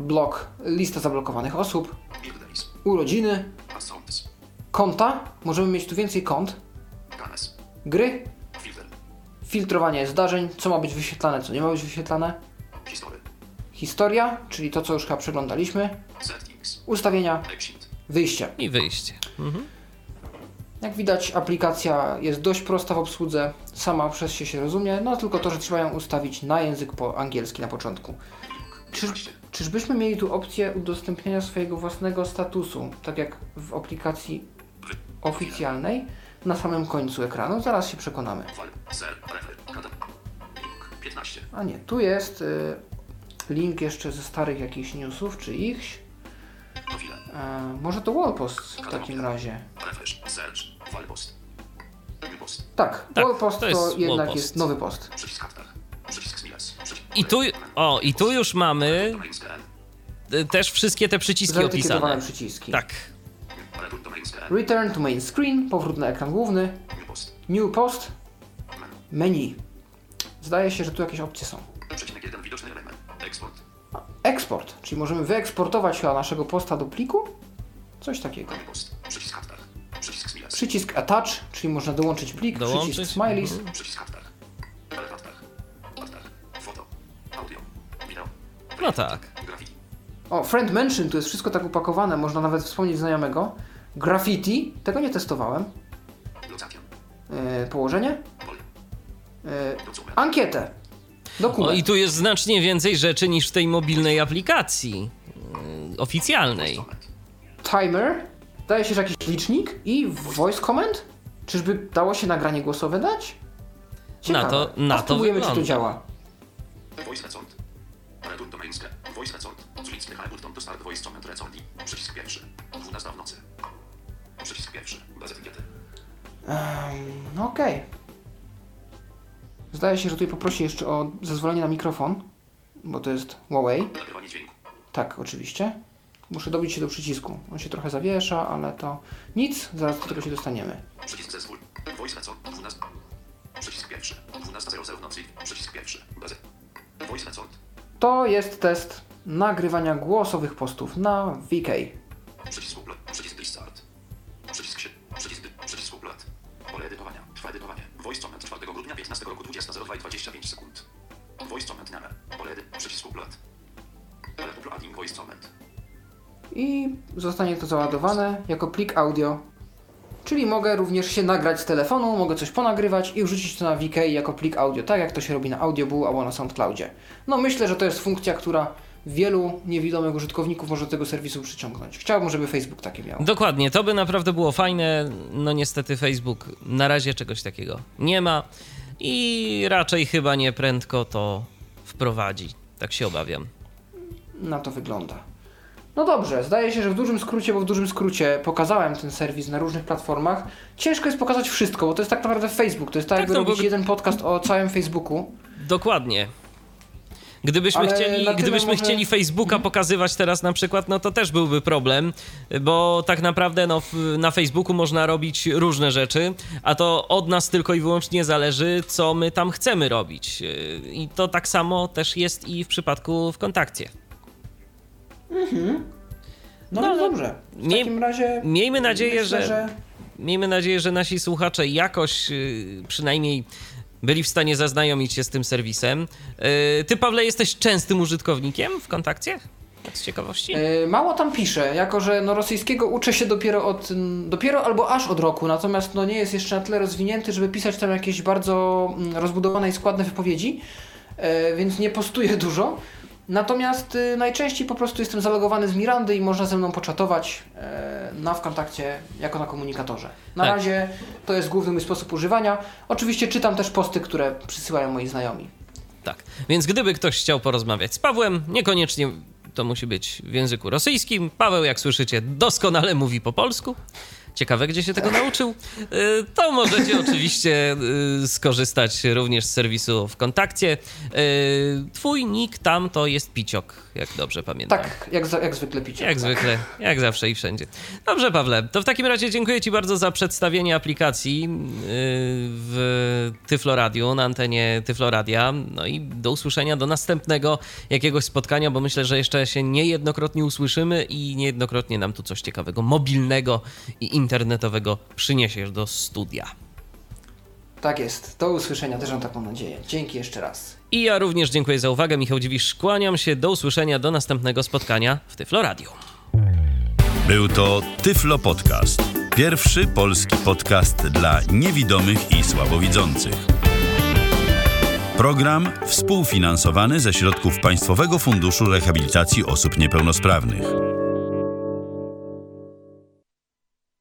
Blok, lista zablokowanych osób. Urodziny. Konta, możemy mieć tu więcej kont. Gry. Filtrowanie zdarzeń, co ma być wyświetlane, co nie ma być wyświetlane. Historia, czyli to, co już chyba przeglądaliśmy. Ustawienia. Wyjście. I wyjście. Mhm. Jak widać, aplikacja jest dość prosta w obsłudze, sama przez się się rozumie, no tylko to, że trzeba ją ustawić na język po angielski na początku. Czy, 15, czyżbyśmy mieli tu opcję udostępniania swojego własnego statusu, tak jak w aplikacji oficjalnej, na samym końcu ekranu? Zaraz się przekonamy. File, Ser, Refer, Kadem, Link, 15, A nie, tu jest y, link jeszcze ze starych jakichś newsów, czy ichś. E, może to Wallpost w takim razie. Tak, Tak, Wallpost to to, jest jednak Wallpost. jest nowy post. przycisk Kartach, przycisk Smiles, przycisk I tu, o, i tu już mamy y, też wszystkie te przyciski opisane. przyciski. Tak. Return to main screen, powrót na ekran główny, New Post, new post, menu. Zdaje się, że tu jakieś opcje są. przecinek 1, widoczny element, Export, Eksport, czyli możemy wyeksportować chyba naszego posta do pliku? Coś takiego. Przycisk attach, czyli można dołączyć plik, Dołączyć. przycisk smileys. Przycisk. Elementach. Kartach. Foto. Audio. No tak. Graffiti. O, friend mention, tu jest wszystko tak upakowane, można nawet wspomnieć znajomego. Graffiti, tego nie testowałem. Yy, położenie. Yy, Dokument. O, i tu jest znacznie więcej rzeczy niż w tej mobilnej aplikacji y, oficjalnej. Timer. Daje się, że jakiś licznik i voice comment? Czyżby dało się nagranie głosowe dać? Na to- na A to spróbujemy, czy to wygląda. działa. Voice Recont. Return to mainscan. Voice Recont. Zuliczny Hamilton to start voice comment recordi. Przycisk pierwszy. 12 w nocy. Przycisk pierwszy. Bez etykiety. No okej. Zdaje się, że tutaj poprosi jeszcze o zezwolenie na mikrofon, bo to jest Huawei. Nagrywanie dźwięku. Tak, oczywiście. Muszę dobić się do przycisku. On się trochę zawiesza, ale to nic, zaraz do tego się dostaniemy. Przycisk zezwól. Voice Recont. 12. Przycisk pierwszy. 12.00 w nocy. Przycisk pierwszy. Bez Voice. To jest test nagrywania głosowych postów na VK. Przycisk. Przycisk. Przycisk się. Przycisk. Przycisk. Pole edytowania. Trwa edytowanie. Voice comment 4 grudnia 15 roku 20.02 i 25 sekund. Voice comment number. Pole edy. Przycisk upload. Pole uploading voice comment. I zostanie to załadowane jako plik audio. Czyli mogę również się nagrać z telefonu, mogę coś ponagrywać i wrzucić to na VK jako plik audio, tak jak to się robi na Audioboo albo na SoundCloudzie. No myślę, że to jest funkcja, która wielu niewidomych użytkowników może do tego serwisu przyciągnąć. Chciałbym, żeby Facebook takie miał. Dokładnie, to by naprawdę było fajne. No niestety Facebook na razie czegoś takiego nie ma i raczej chyba nie prędko to wprowadzi. Tak się obawiam. Na to wygląda. No dobrze, zdaje się, że w dużym skrócie, bo w dużym skrócie pokazałem ten serwis na różnych platformach. Ciężko jest pokazać wszystko, bo to jest tak naprawdę Facebook. To jest tak, Tak, jakby no bo- robić jeden podcast o całym Facebooku. Dokładnie. Gdybyśmy, Ale chcieli, gdybyśmy może- chcieli Facebooka pokazywać teraz na przykład, no to też byłby problem, bo tak naprawdę no, na Facebooku można robić różne rzeczy, a to od nas tylko i wyłącznie zależy, co my tam chcemy robić. Yy, I to tak samo też jest i w przypadku w kontakcie. No, No, no ale dobrze. W miej- takim razie. Miejmy nadzieję, myślę, że, miejmy nadzieję, że nasi słuchacze jakoś yy, przynajmniej byli w stanie zaznajomić się z tym serwisem. Yy, Ty, Pawle, jesteś częstym użytkownikiem w kontakcie? Tak z ciekawości? Yy, Mało tam piszę, jako że no, rosyjskiego uczę się dopiero od, dopiero albo aż od roku, natomiast no, nie jest jeszcze na tyle rozwinięty, żeby pisać tam jakieś bardzo mm, rozbudowane i składne wypowiedzi, yy, więc nie postuję dużo. Natomiast yy, najczęściej po prostu jestem zalogowany z Mirandy i można ze mną poczatować yy, na Wkontakcie jako na komunikatorze. Na Tak. razie to jest główny mój sposób używania. Oczywiście czytam też posty, które przysyłają moi znajomi. Tak. Więc gdyby ktoś chciał porozmawiać z Pawłem, niekoniecznie to musi być w języku rosyjskim. Paweł, jak słyszycie, doskonale mówi po polsku. Ciekawe, gdzie się tego nauczył, y, to możecie oczywiście y, skorzystać również z serwisu w kontakcie. Y, Twój nick tam to jest Piciok, jak dobrze pamiętam. Tak, jak, jak zwykle picie. Jak tak. zwykle, jak zawsze i wszędzie. Dobrze, Pawle, to w takim razie dziękuję Ci bardzo za przedstawienie aplikacji w Tyfloradiu, na antenie Tyfloradia. No i do usłyszenia do następnego jakiegoś spotkania, bo myślę, że jeszcze się niejednokrotnie usłyszymy i niejednokrotnie nam tu coś ciekawego, mobilnego i internetowego przyniesiesz do studia. Tak jest. Do usłyszenia, też mam taką nadzieję. Dzięki jeszcze raz. I ja również dziękuję za uwagę. Michał Dziwisz, kłaniam się. Do usłyszenia, do następnego spotkania w Tyfloradiu. Był to Tyflo Podcast. Pierwszy polski podcast dla niewidomych i słabowidzących. Program współfinansowany ze środków Państwowego Funduszu Rehabilitacji Osób Niepełnosprawnych.